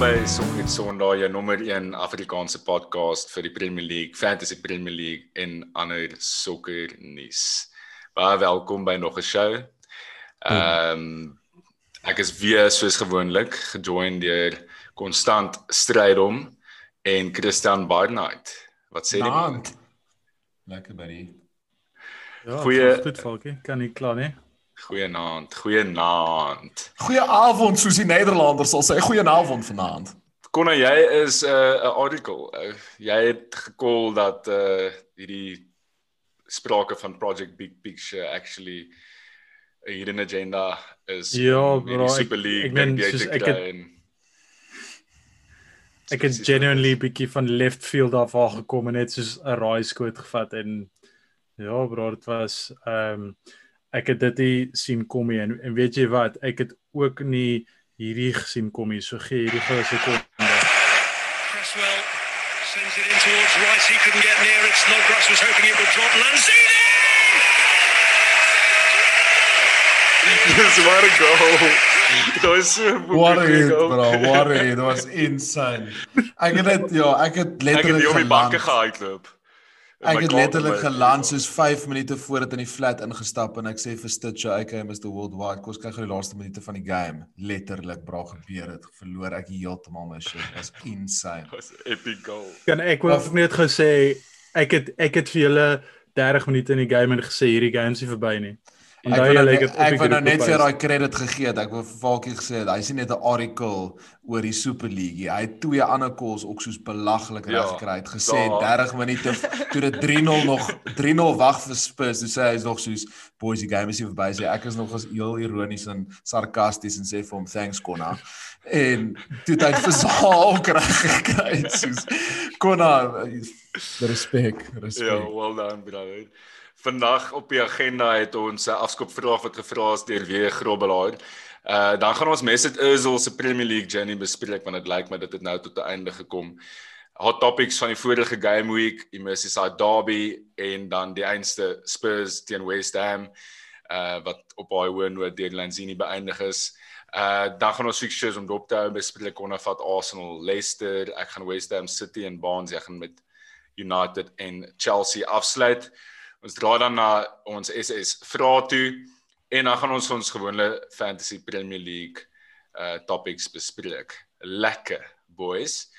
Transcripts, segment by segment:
by Sokker Sondag, jou nommer 1 Afrikaanse podcast vir die Premier League, Fantasy Premier League en ander sokker nuus. Baie welkom by nog 'n show. Ehm um, ek is weer soos gewoonlik gejoin deur Konstant Strydom en Christian Barnard. Wat sê jy? Lekker buddy. Ja, Goeie goed Falkie, kan nie kla nie. Goeienaand, goeienaand. Goeieavond soos die Nederlanders sal sê. Goeieavond vanaand. Konna, jy is 'n uh, 'n article. Uh, jy het gekol dat uh hierdie sprake van Project Big Picture actually 'n hidden agenda is. Ja, bro, Super League ek, ek meen soos ek het en, Ek het genuinely bietjie van left field af waar gekom en net soos 'n raai skoot gevat en ja, bro, dit was ehm um, ek het dit nie sien kom nie. En, en weet jy wat? Ek het ook nie hierdie gesien kom nie. So gee hierdie gou 'n sekonde Cresswell sends it in towards Rice. He couldn't get near. It Snodgrass was hoping it would drop. Lanzini! Dis wat 'n goal. Dit was so it bro. What it was insane. Ek het dit ja ek het letterlik Ek het die op die banke gehardloop Ek het letterlik geland soos 5 minute voor dit in die flat ingestap en ek sê vir Stitcher ek is Mr Worldwide kos kyk gou die laaste minute van die game. Letterlik bra gebeur het. Verloor ek heeltemal my shit. Was insane. Was epic goal. Kan ek wil net gou sê ek het ek het vir julle 30 minute in die game en gesê hierdie game is nie verby nie En daai nou like dit ek wou nou net vir daai credit gegee het. Ek wou vir Falkie gesê het hy sien net 'n article oor die Super League. Hy het twee ander calls ook soos belaglik reg ja, gekry. Hy het gesê da. 30 minute toe dit 3-0 nog 3-0 wag vir Spurs. Hy sê hy's nog soos boys die game is nie verby sê. Ek is nog as heel ironies en sarkasties en sê vir hom thanks Konna. En toe hy vir Saal reg gekry het soos Konna respek, respek. Ja, well done brother. Vandag op die agenda het ons 'n afskopvraag wat gevra is deur weer Grobbelaar. Uh dan gaan ons Mesut Özil se Premier League journey bespreek want dit lyk my dit het nou tot 'n einde gekom. Hot topics van die vorige game week, die Merseyside derby en dan die einste Spurs teen West Ham uh wat op baie hoë noot deur Lanzini beëindig is. Uh dan gaan ons fixtures om dop te hou bespreek onder vat Arsenal, Leicester, ek gaan West Ham City en Barnes, ek gaan met United en Chelsea afsluit. Ons draai dan na ons SS vrae toe en dan gaan ons ons gewone fantasy Premier League uh topics bespreek. Lekker, boys.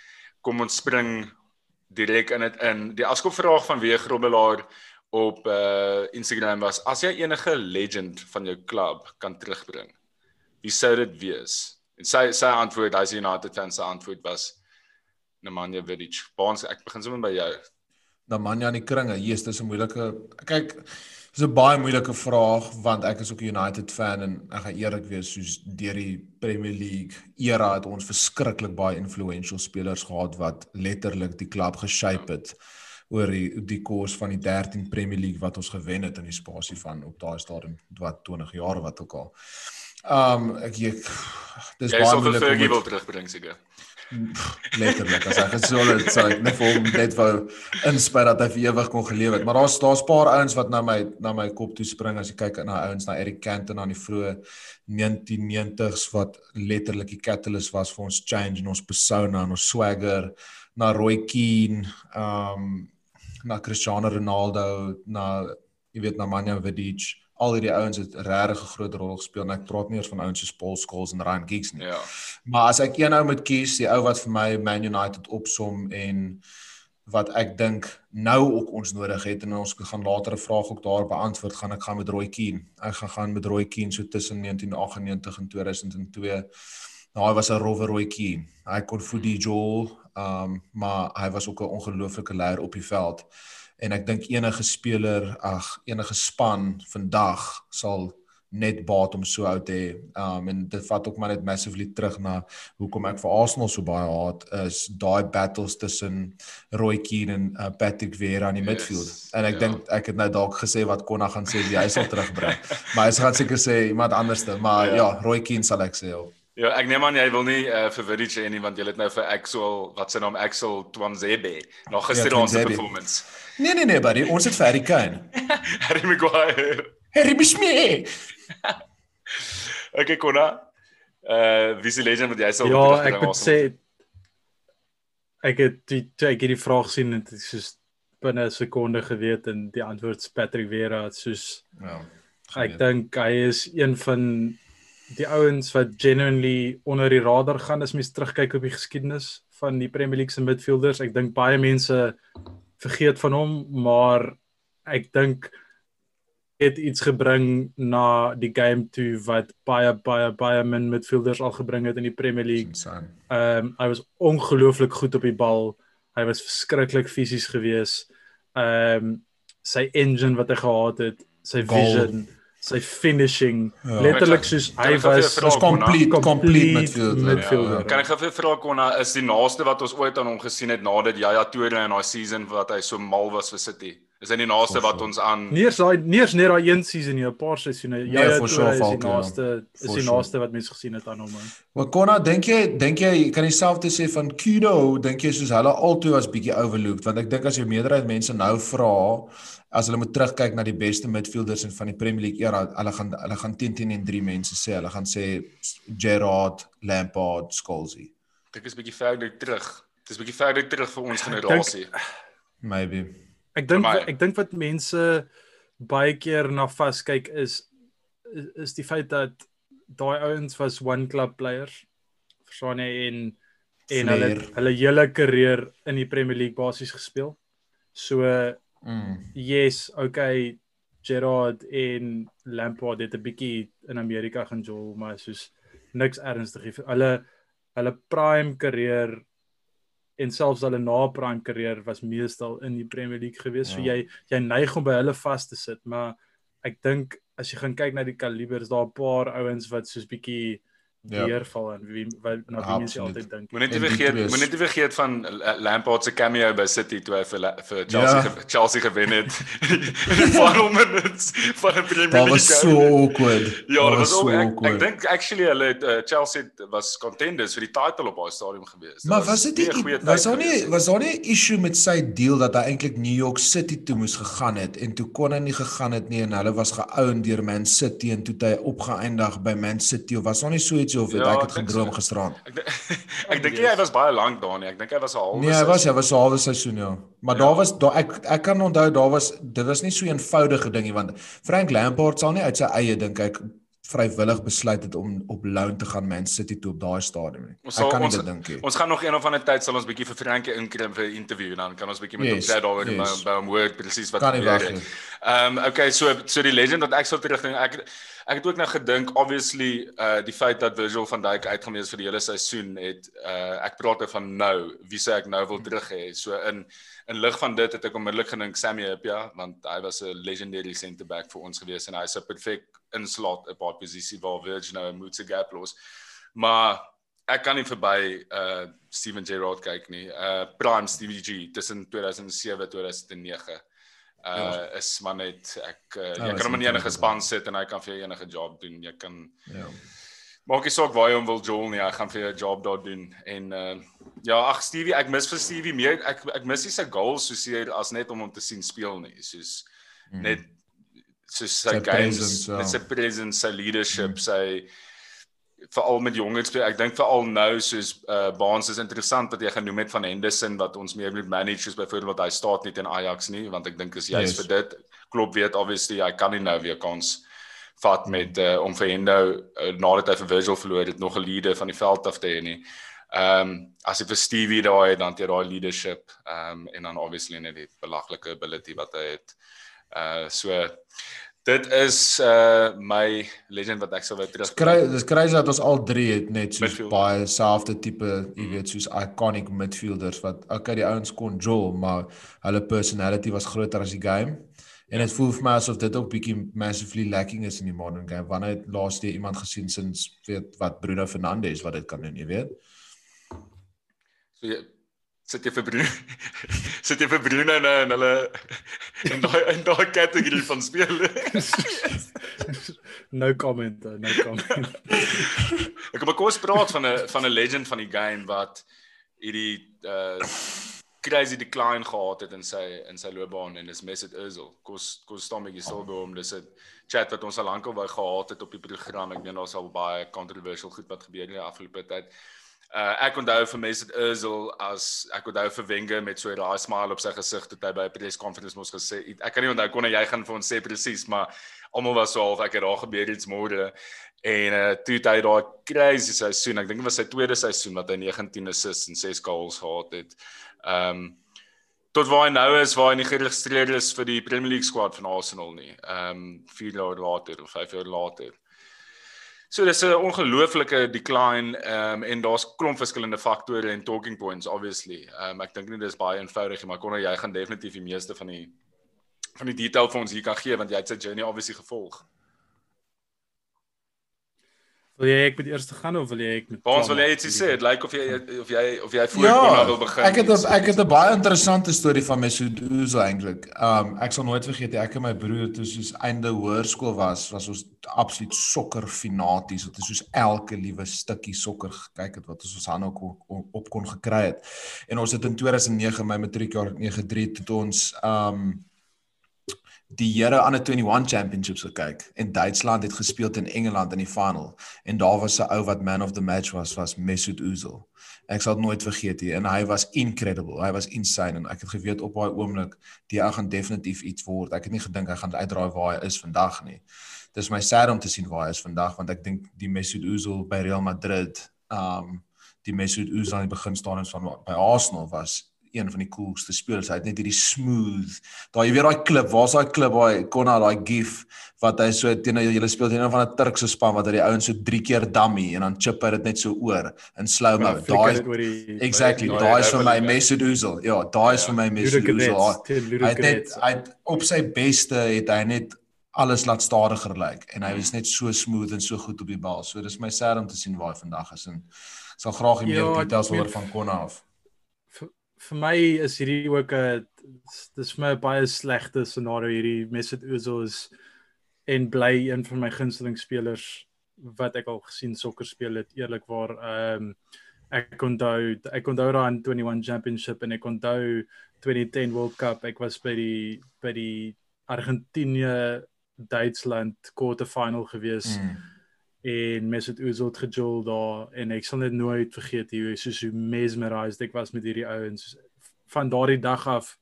Kom ons spring direk in dit in. Die afskopvraag van Weeg Grobbelaar op uh Instagram was: As jy enige legend van jou klub kan terugbring, wie sou dit wees? En sy sy antwoord, hy sê United fans se antwoord was Nemanja Vidic. Baans, ek begin sommer by jou. Nemanja in die kringe. Jesus, dis 'n moeilike kyk. Dis 'n baie moeilike vraag want ek is ook 'n United fan en ek gaan eerlik wees soos deur die Premier League era het ons verskriklik baie influential spelers gehad wat letterlik die klub geshape het oor die die koers van die 13 Premier League wat ons gewen het in die spasie van op daai stadium wat 20 jaar wat ook al. Um ek ek dis baie moeilik om dit terugbring seker letterlik as ek gesê het sou ek net vir hom net wou inspire dat hy vir ewig kon geleef het. Maar daar's daar's paar ouens wat na my na my kop toe spring as jy kyk na ouens na Eric Cantona aan die vroeë 1990s wat letterlik die catalyst was vir ons change in ons persona en ons swagger na Roy Keane um na Cristiano Ronaldo na jy weet na Manja Vidic al hierdie ouens het regtig 'n groot rol gespeel en ek praat nie eers van ouens soos Paul Scholes en Ryan Giggs nie. Ja. Maar as ek een ou moet kies, die ou wat vir my Man United opsom en wat ek dink nou ook ons nodig het en ons gaan later 'n vraag ook daar beantwoord, gaan ek gaan met Roy Keane. Ek gaan gaan met Roy Keane so tussen 1998 en 2002. Nou hy was 'n rowwe Roy Keane. Hy kon voet die Joel, um, maar hy was ook 'n ongelooflike leier op die veld en ek dink enige speler ag enige span vandag sal net baat om so oud te hê. Um en dit vat ook maar net massively terug na hoekom ek vir Arsenal so baie haat is daai battles tussen Roy Keane en uh, Patrick Vieira in die yes, midfield. En ek ja. dink ek het nou dalk gesê wat Konna gaan sê wie hy sal terugbring. maar hy gaan seker sê iemand anderste, maar ja, ja Roy Keane sal ek sê. Ook. Ja, ek neem aan jy wil nie uh, vir Vidic hê nie want jy het nou vir Axel, wat sy naam Axel Twanzebe, nog gister ja, ons performance. Nee nee nee, buddy, ons het vir Harry Kane. Harry Maguire. Harry Bismee. okay, Kona. Uh, wie se legend wat jy sal Ja, ek moet sê ek het die toe ek hierdie vraag sien en dit is soos binne 'n sekonde geweet en die antwoord is Patrick Vieira soos Ja. ek dink hy is een van die ouens wat genuinely onder die radar gaan as mens terugkyk op die geskiedenis van die Premier League se midfielders. Ek dink baie mense vergeet van hom, maar ek dink het iets gebring na die game toe wat baie baie baie min midfielders al gebring het in die Premier League. Ehm um, hy was ongelooflik goed op die bal. Hy was verskriklik fisies geweest. Ehm um, sy engine wat hy gehad het, sy Goal. vision, sy finishing, Ja. letterlik soos hy was Was complete complete Complete midfielder. midfielder. Ja. Kan ek gou vir vra Konna, is die naaste wat ons ooit aan hom gesien het nadat Yaya Toure in daai season wat hy so mal was vir City? Is hy die naaste For wat sure. ons aan Nie eers daai nie eers net daai een season nie, 'n paar seisoene. Ja, ja, for sure, is die naaste is die sure. naaste wat mense gesien het aan hom. Maar Konna, dink jy dink jy kan dieselfde sê van Kudo, dink jy soos hulle altoe was bietjie overlooked want ek dink as jy meerderheid mense nou vra as hulle moet terugkyk na die beste midfielders in van die Premier League era, hulle gaan hulle gaan teen teen en drie mense sê, hulle gaan sê Gerrard, Lampard, Scholesy. Dit is bietjie verder terug. Dis bietjie verder terug vir ons generasie. Maybe. Ek dink ek dink wat mense baie keer na vaskyk is is, is die feit dat daai ouens was one club players. Verstaan jy en en hulle Flair. hulle hele karier in die Premier League basies gespeel. So Mm. yes, okay, Gerrard en Lampard het 'n bietjie in Amerika gaan jol, maar soos niks ernstig nie. Hulle hulle prime karier en selfs hulle na prime karier was meestal in die Premier League gewees. Ja. So jy jy neig om by hulle vas te sit, maar ek dink as jy gaan kyk na die kalibers, daar 'n paar ouens wat soos bietjie Ja. deurval en wie wat na wie mense altyd dink. Moenie En die vergeet, moenie vergeet van Lampard se cameo by City toe hy vir vir Chelsea Ja. ge, Chelsea gewen het. in die final minutes van 'n Premier League. was so awkward. Ja, dit was so ook ek, ek dink actually hulle het, uh, Chelsea was contenders vir die title op daai stadium gewees. Maar was dit nie was daar nie was daar nie 'n issue met sy deal dat hy eintlik New York City toe moes gegaan het en toe kon hy nie gegaan het nie en hulle was geouen deur Man City en toe het hy opgeëindig by Man City of was daar nie so ietsie of het Ja, ek dink gedroom so. gisterand? Ek dink- ek dink nie hy was baie lank daar nie. Ek dink hy was 'n halwe Nee, hy was hy was 'n halwe seisoen ja. Maar Ja. daar was daar ek ek kan onthou daar was dit was nie so 'n eenvoudige dingie want Frank Lampard sal nie uit sy eie dink ek vrywillig besluit het om op loan te gaan Man City toe op daai stadium nie. Ons Ek sal- kan nie ons- dit dink nie. Ons gaan nog een of ander tyd sal ons bietjie vir Frankie inkry vir 'n interview en dan kan ons bietjie met hom Yes, chat daaroor en by yes. by hom hoor presies wat gebeur het. Ehm um, okay, so so die legend wat ek sou terugdink, ek ek het ook nou gedink obviously uh die feit dat Virgil van Dijk uitgemees vir die hele seisoen het uh ek praat nou van nou, wie sê ek nou wil terug hê. So in in lig van dit het ek onmiddellik gedink Sammy Hipia want hy was 'n legendary centre back vir ons gewees en hy's 'n perfek inslot op daai posisie waar Virgil nou 'n moetse gap los. Maar ek kan nie verby uh Steven Gerrard kyk nie. Uh prime Stevie G tussen 2007 2009 uh Ja. is maar net ek uh, Hy jy kan hom in enige span sit en hy kan vir jou enige job doen. Jy kan Ja. Maak nie saak waar jy hom wil jol nie, hy gaan vir jou 'n job daar doen. En uh ja, ag Stevie, ek mis vir Stevie meer ek ek mis nie sy goals soseer as net om hom te sien speel nie. Soos Mm. net soos sy, Sy games, presence, ja. net sy presence, sy leadership, Mm. sy veral met jonger speel. Ek dink veral nou soos uh Baans is interessant wat jy genoem het van Henderson wat ons meer moet manage soos byvoorbeeld hy staat nie teen Ajax nie want ek dink is juist Yes. vir dit. Klop weet obviously hy kan nie nou weer kans vat met uh, om vir Hendo uh, nadat hy vir Virgil verloor het nog 'n leader van die veld af te hê nie. Ehm um, as jy vir Stevie daai het dan het jy daai leadership ehm um, en dan obviously net die belaglike ability wat hy het. Uh so dit is uh my legend wat ek sal wou terug. Dis crazy dat ons al drie het net Midfield. baie selfde tipe, jy Mm. weet, soos iconic midfielders wat okay die ouens kon jol, maar hulle personality was groter as die game. En dit voel vir my asof dit ook bietjie massively lacking is in die modern game. Wanneer het laas jy iemand gesien sins weet wat Bruno Fernandes wat dit kan doen, jy weet? So jy sit jy vir Bruno sit jy vir Bruno nou en hulle in daai in daai kategorie van spelers. no comment, uh, no comment. Ek kom kom ons praat van 'n van 'n legend van die game wat hierdie uh crazy decline gehad het in sy in sy loopbaan en dis Mesut Özil. Kos kos staan bietjie stil by hom. Dis 'n chat wat ons al lankal wou gehad het op die program. Ek meen daar's al baie controversial goed wat gebeur in die afgelope tyd. Uh ek onthou vir Mesut Özil as ek onthou vir Wenger met so 'n raai smile op sy gesig toe hy by 'n press conference mos gesê ek kan nie onthou kon jy gaan vir ons sê presies maar almal was so half ek het daar gebeur iets môre en uh toe het hy daai crazy seisoen ek dink dit was sy tweede seisoen wat hy 19 assists en 6 goals gehad het. Um tot waar hy nou is waar hy nie geregistreer is vir die Premier League squad van Arsenal nie. Um 4 jaar later of 5 jaar later. So dis 'n ongelooflike decline um en daar's klomp verskillende faktore en talking points obviously. Um ek dink nie dis baie eenvoudig nie, maar kon jy gaan definitief die meeste van die van die detail vir ons hier kan gee want jy het sy journey obviously gevolg. Wil jy ek moet eers gaan of wil jy ek moet Ons wil jy iets sê, dit lyk of jy of jy of jy voor ja, kon wil begin. Ek het a, ek het 'n baie interessante storie van Mesut Özil eintlik. Um ek sal nooit vergeet ek en my broer toe soos einde hoërskool was, was ons absoluut sokker fanaties. Dit is soos elke liewe stukkie sokker gekyk het wat ons ons aan ook op, op kon gekry het. En ons het in 2009 my matriekjaar 93 tot ons um die Here aan 'n 21 championships gekyk en Duitsland het gespeel in Engeland in die final en daar was 'n ou wat man of the match was was Mesut Özil. Ek sal dit nooit vergeet nie en hy was incredible. Hy was insane en ek het geweet op daai oomblik die ou gaan definitief iets word. Ek het nie gedink hy gaan uitdraai waar hy is vandag nie. Dis my sad om te sien waar hy is vandag want ek dink die Mesut Özil by Real Madrid, um die Mesut Özil aan die begin staan van by Arsenal was een van die coolste spelers. Hy het net hierdie smooth. Daai jy weet daai klip, waar's daai klip waar Konna daai gif wat hy so teen hulle speel teen een van 'n Turkse span wat hy die ouens so 3 keer dummy en dan chip hy dit net so oor in slow mo. Daai Exactly, daai is vir my Mesut Özil. Ja, daai is vir my Mesut Özil. Hy het net hy op sy beste het hy net alles laat stadiger lyk en hy was net so smooth en so goed op die bal. So dis my sad om te sien waar hy vandag is en sal graag meer ja, details hoor van Konna af vir my is hierdie ook 'n dis vir my baie slegte scenario. Hierdie Mesut Özil is en bly een van my gunsteling spelers wat ek al gesien sokker speel het eerlikwaar. Ehm um, ek onthou ek onthou daai 21 championship en ek onthou 2010 World Cup. Ek was by die by die Argentinië Duitsland quarter final gewees. Mm en Mesut het gejol daar en ek sal net nooit vergeet hoe soos hoe mesmerized ek was met hierdie ouens van daardie dag af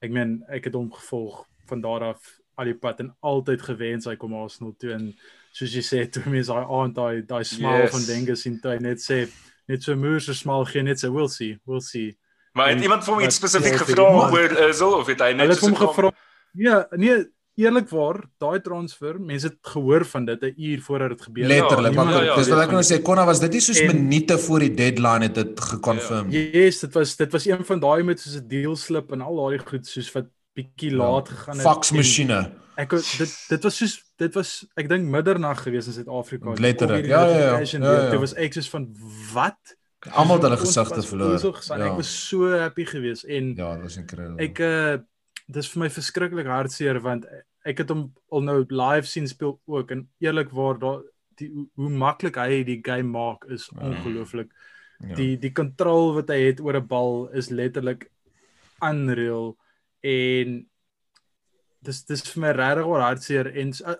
ek meen ek het hom gevolg van daar af al die pad en altyd gewens hy kom Arsenal toe en soos jy sê toe mense daai aand daai daai smile yes. van Wenger sien toe net sê net so moer so smal gee net sê we'll see we'll see maar het en, iemand vir hom iets spesifiek gevra oor Özil of het hy net so gevra ja nee eerlikwaar daai transfer, mense het gehoor van dit 'n uur voordat dit gebeur het. Letterlik, ja, maar ja, dis wat ek nou sê, Konna was dit nie soos en, minute voor die deadline het dit gekonfirm. Ja, yes, dit was dit was een van daai met soos 'n deal slip en al daai goed soos wat bietjie ja, laat gegaan het. Fax masjiene. Ek dit dit was soos dit was ek dink middernag gewees in Suid-Afrika. Letterlik. Ja, ja, ja. ja, ja. Dit was ek soos van wat? Almal het hulle gesigte verloor. Ja. Ek was so happy geweest en Ja, dit was incredible. Ek uh dis vir my verskriklik hartseer want ek het hom al nou live sien speel ook en eerlikwaar daar die hoe maklik hy die game maak is ja. ongelooflik. Ja. Die die kontrole wat hy het oor 'n bal is letterlik unreal en dis dis vir my regtig hartseer en uh,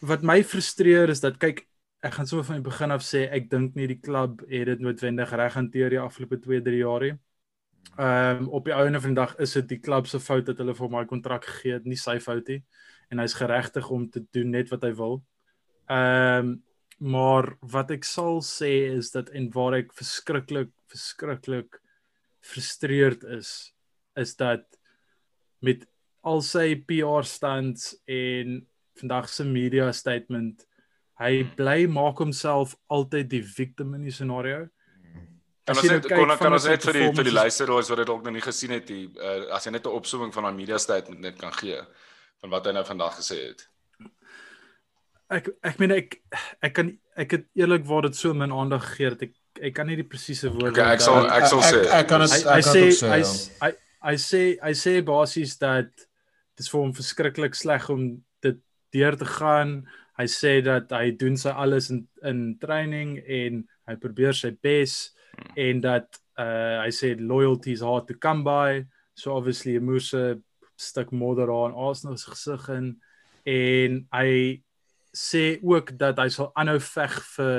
wat my frustreer is dat kyk ek gaan sommer van die begin af sê ek dink nie die klub het dit noodwendig reg hanteer die afgelope 2 3 jaar nie. Ehm um, op die ouene van die dag is dit die klub se fout dat hulle vir 'n kontrak gegee het, nie sy fout nie. En hy's geregtig om te doen net wat hy wil. Ehm um, maar wat ek sal sê is dat en waar ek verskriklik verskriklik frustreerd is is dat met al sy PR stands en vandag se media statement hy bly maak homself altyd die victim in die scenario. Kan ons net kon kan ons net vir die vir die luisteraars wat dit dalk nog nie gesien het, die uh, as jy net 'n opsomming van haar media statement net kan gee van wat hy nou vandag gesê het. Ek ek meen ek ek kan ek het eerlikwaar dit so min aandag gegee dat ek ek kan nie die presiese woorde okay, ek sal ek sal sê ek, ek kan dit ek kan dit sê hy hy sê hy sê basies dat dit is vir hom verskriklik sleg om dit deur te gaan. Hy sê dat hy doen sy alles in in training en hy probeer sy bes en dat uh hy sê loyalty is hard to come by so obviously 'n stuk modder aan Arsenal se gesig in en hy sê ook dat hy sal aanhou veg vir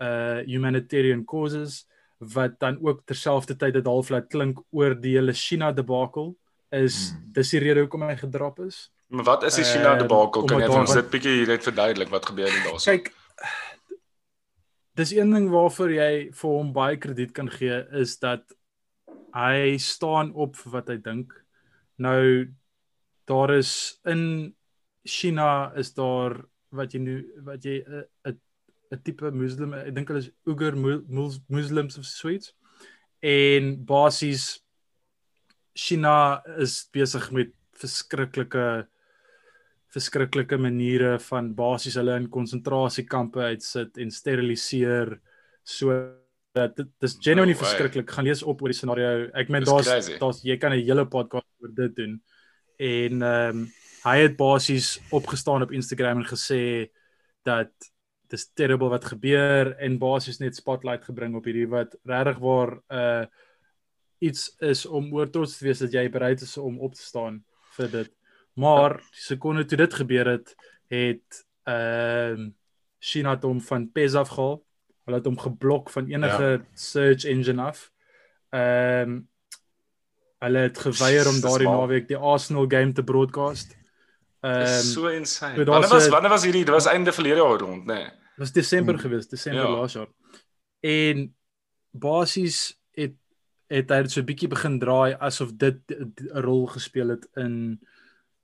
uh humanitarian causes wat dan ook terselfdertyd dit half laat klink oor die hele China debakel is hmm. dis die rede hoekom hy gedrop is. Maar wat is die China debakel? Kan jy vir ons dit bietjie net verduidelik wat gebeur het daarso? Kyk dis een ding waarvoor jy vir hom baie krediet kan gee is dat hy staan op vir wat hy dink. Nou daar is in China is daar wat jy nou wat jy 'n 'n tipe moslim, ek dink hulle is Uyghur Muslims of Swedes. En basies China is besig met verskriklike verskriklike maniere van basies hulle in konsentrasiekampe uitsit en steriliseer so dat dit is genuinely no verskriklik. Gaan lees op oor die scenario. Ek meen daar's daar's jy kan 'n hele podcast oor dit doen. En ehm um, hy het basies opgestaan op Instagram en gesê dat dis terrible wat gebeur en basies net spotlight gebring op hierdie wat regtig waar uh iets is om oor trots te wees dat jy bereid is om op te staan vir dit. Maar die sekonde toe dit gebeur het, het ehm uh, China hom van PES af gehaal. Hulle het hom geblok van enige ja. search engine af. Ehm um, hulle het geweier om daardie naweek die Arsenal game te broadcast. Ehm um, so insane. Wanneer was wanneer was hierdie? Dit was einde verlede jaar rond, nê? Nee. Dit was Desember hmm. gewees, Desember ja. laas jaar. En basies het het hy so 'n bietjie begin draai asof dit 'n rol gespeel het in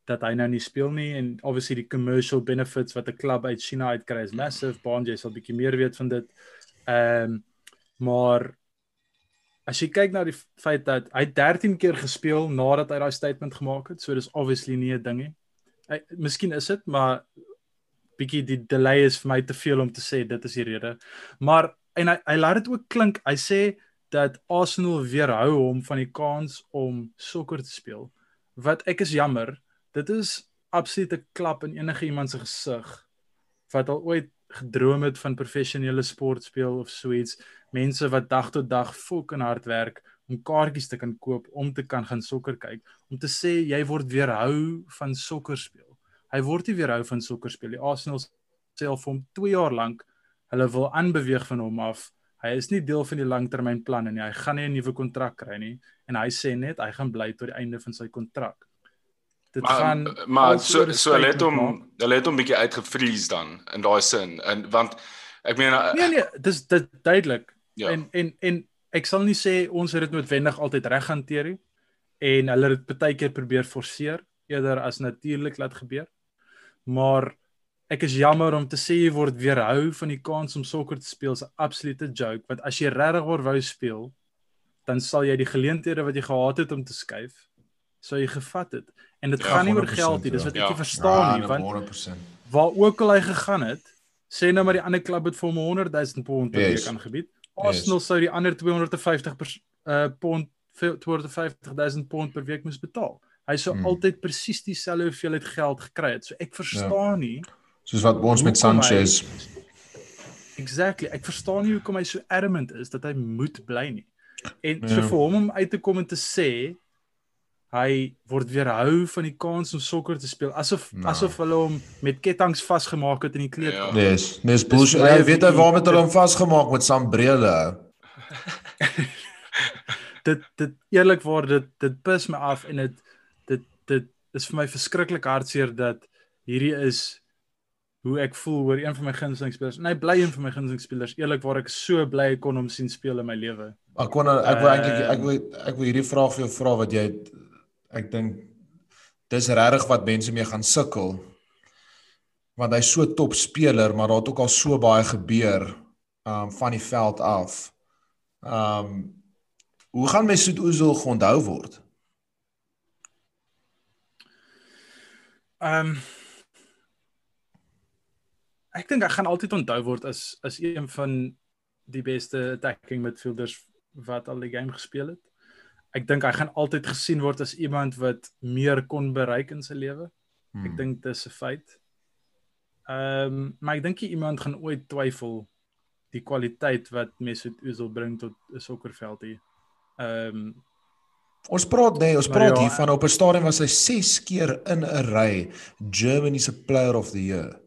dat hy nou nie speel nie en obviously die commercial benefits wat 'n klub uit China uitkry is massive. Bonje sal bietjie meer weet van dit. Ehm um, maar as jy kyk na die feit dat hy 13 keer gespeel nadat hy daai statement gemaak het, so dis obviously nie 'n ding nie. Hy miskien is dit, maar bietjie die delay is vir my te veel om te sê dit is die rede. Maar en hy hy laat dit ook klink. Hy sê dat Arsenal weerhou hom van die kans om sokker te speel. Wat ek is jammer dit is absoluut 'n klap in enige iemand se gesig wat al ooit gedroom het van professionele sport speel of so iets mense wat dag tot dag fok en hard werk om kaartjies te kan koop om te kan gaan sokker kyk om te sê jy word weerhou van sokker speel. Hy word nie weerhou van sokker speel die Arsenal self hom 2 jaar lank hulle wil aanbeweeg van hom af. Hy is nie deel van die langtermynplanne nie. Hy gaan nie 'n nuwe kontrak kry nie. En hy sê net hy gaan bly tot die einde van sy kontrak dit maar, gaan maar so so hulle het hom hulle het hom bietjie uitgevries dan in daai sin. En want ek meen uh, nee nee dis dit duidelik. Ja. en en en ek sal nie sê ons het dit noodwendig altyd reg hanteer nie. En hulle het dit baie keer probeer forceer eerder as natuurlik laat gebeur. Maar ek is jammer om te sê jy word weerhou van die kans om sokker te speel is 'n absolute joke. Want as jy regtig wou speel dan sal jy die geleenthede wat jy gehad het om te skuif sou jy gevat het. En dit ja, gaan nie oor geld nie, dis wat ja. ek nie verstaan ja, nie, want 100%. Waar ook al hy gegaan het, sê nou maar die ander klub het vir hom 100 000 pond per week aangebied. Arsenal yes. sou die ander 250 per, uh, pond 250 000 pond per week moes betaal. Hy sou hmm. altyd presies dieselfde hoeveelheid geld gekry het. So ek verstaan ja. nie soos wat ons met Sanchez Exactly. Ek verstaan nie hoekom hy so adamant is dat hy moet bly nie. En ja. so vir hom om uit te kom en te sê hy word weerhou van die kans om sokker te speel asof no. asof hulle hom met ketTINGS vasgemaak het in die kleedkamer. Ja. Dis, dis bullshit. Jy weet hy waarmee hulle hom vasgemaak met sambrele. dit dit eerlikwaar dit dit pis my af en dit dit dit is vir my verskriklik hartseer dat hierdie is hoe ek voel oor een van my gunsteling spelers. En hy bly een van my gunsteling spelers. Eerlikwaar ek so bly kon hom sien speel in my lewe. Ek kon ek wil eintlik ek wil ek wil hierdie vraag vir jou vra wat jy ek dink dis regtig wat mense mee gaan sukkel want hy's so top speler maar daar het ook al so baie gebeur um van die veld af. Um hoe gaan Mesut Ozil onthou word? Um ek dink hy gaan altyd onthou word as as een van die beste attacking midfielders wat al die game gespeel het ek dink hy gaan altyd gesien word as iemand wat meer kon bereik in sy lewe. Hmm. Ek dink dis 'n feit. Ehm, um, maar ek dink iemand gaan ooit twyfel die kwaliteit wat Mesut Özil bring tot 'n sokkerveld hier. Ehm um, Ons praat nee, ons praat ja, hiervan op 'n stadium was hy 6 keer in 'n ry Germany se player of the year.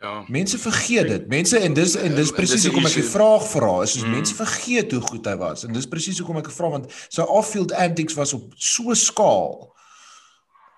Ja. Mense vergeet dit. Mense en dis en dis En presies hoekom ek die vraag vra. Is soos Mm. mense vergeet hoe goed hy was. En dis presies hoekom ek vra want sy off-field antics was op so skaal.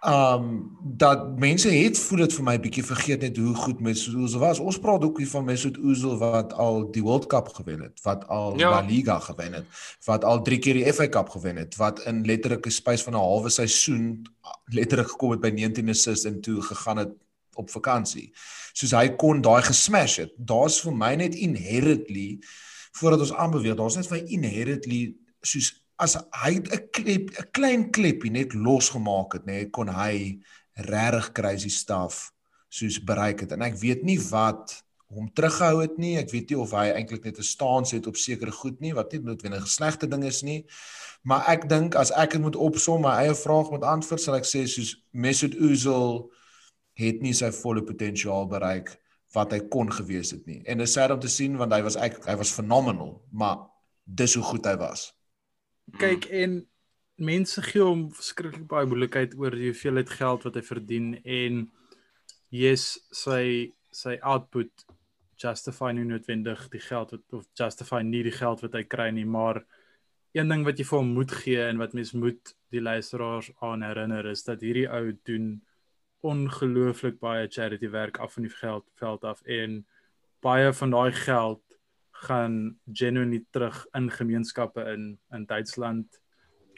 Um dat mense het voel dit vir my bietjie vergeet net hoe goed Mesut Ozil was. Ons praat ook hier van Mesut Ozil wat al die World Cup gewen het, wat al Ja. La Liga gewen het, wat al 3 keer die FA Cup gewen het, wat in letterlike spys van 'n halwe seisoen letterlik gekom het by 19 assists en toe gegaan het op vakansie. Soos hy kon daai gesmash het. Daar's vir my net inherently voordat ons aanbeweeg, daar's net vir inherently soos as hy 'n klep 'n klein klepie net losgemaak het, nê, nee, kon hy regtig crazy stuff soos bereik het. En ek weet nie wat hom teruggehou het nie. Ek weet nie of hy eintlik net 'n stance het op sekere goed nie wat nie noodwendig 'n slegte ding is nie. Maar ek dink as ek dit moet opsom, my eie vraag met antwoord sal ek sê soos Mesut Ozil het nie sy volle potensiaal bereik wat hy kon gewees het nie. En dit is sad om te sien want hy was ek hy was phenomenal, maar dis hoe goed hy was. Kyk en mense gee hom verskriklik baie moeilikheid oor die hoeveelheid geld wat hy verdien en yes, sy sy output justify nie noodwendig die geld wat of justify nie die geld wat hy kry nie, maar een ding wat jy vir hom moet gee en wat mens moet die luisteraars aan herinner is dat hierdie ou doen ongelooflik baie charity werk af van die geld veld af en baie van daai geld gaan genuinely terug in gemeenskappe in in Duitsland,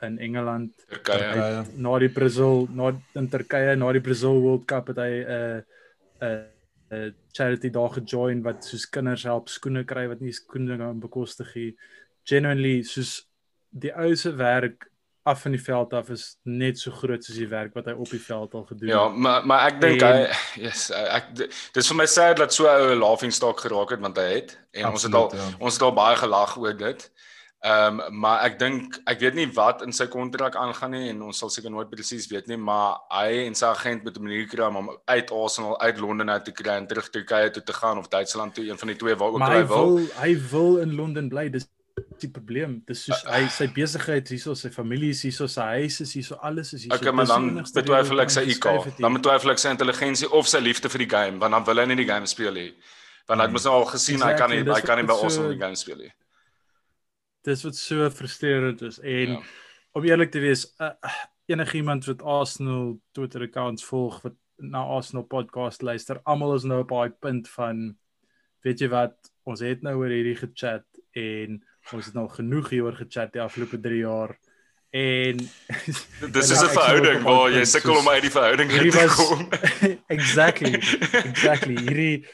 in Engeland, Turkye. Turkye. na die Brazil, na in Turkye, na die Brazil World Cup het hy 'n uh, 'n uh, 'n uh, charity daar gejoin wat soos kinders help skoene kry wat nie skoene kan bekostig nie. Genuinely soos die ou se werk af van die veld af is net so groot soos die werk wat hy op die veld al gedoen Ja, het. maar maar ek dink hy yes, ek dis vir my sad dat so 'n ou 'n laughing stock geraak het want hy het en ons het al Absoluut, ja. ons het al baie gelag oor dit. Ehm um, maar ek dink ek weet nie wat in sy kontrak aangaan nie en ons sal seker nooit presies weet nie, maar hy en sy agent moet 'n manier kry om hom uit Arsenal uit Londen uit te kry en terug Turkye toe te gaan of Duitsland toe, een van die twee waar ook Maar hy hy wil. wil hy wil in Londen bly. Dis die probleem. Dis soos hy sy besigheid hierso, sy familie is hierso, sy huis is hierso, alles is hierso. Okay, maar dan betwyfel ek sy IQ. Dan betwyfel ek sy intelligensie of sy liefde vir die game, want dan wil hy nie die game speel nie. Want hy het mos nou al gesien hy kan nie Exactly, hy kan nie by wat so- Arsenal die game speel nie. Dis wat so frustrerend is en ja. om eerlik te wees, uh, enigiemand wat Arsenal Twitter accounts volg wat na Arsenal podcast luister, almal is nou op daai punt van weet jy wat, ons het nou oor hierdie gechat en ons het nou genoeg hieroor gechat die afgelope 3 jaar en Dis is 'n ek verhouding waar jy sukkel om uit die verhouding uit te was kom. exactly exactly hierdie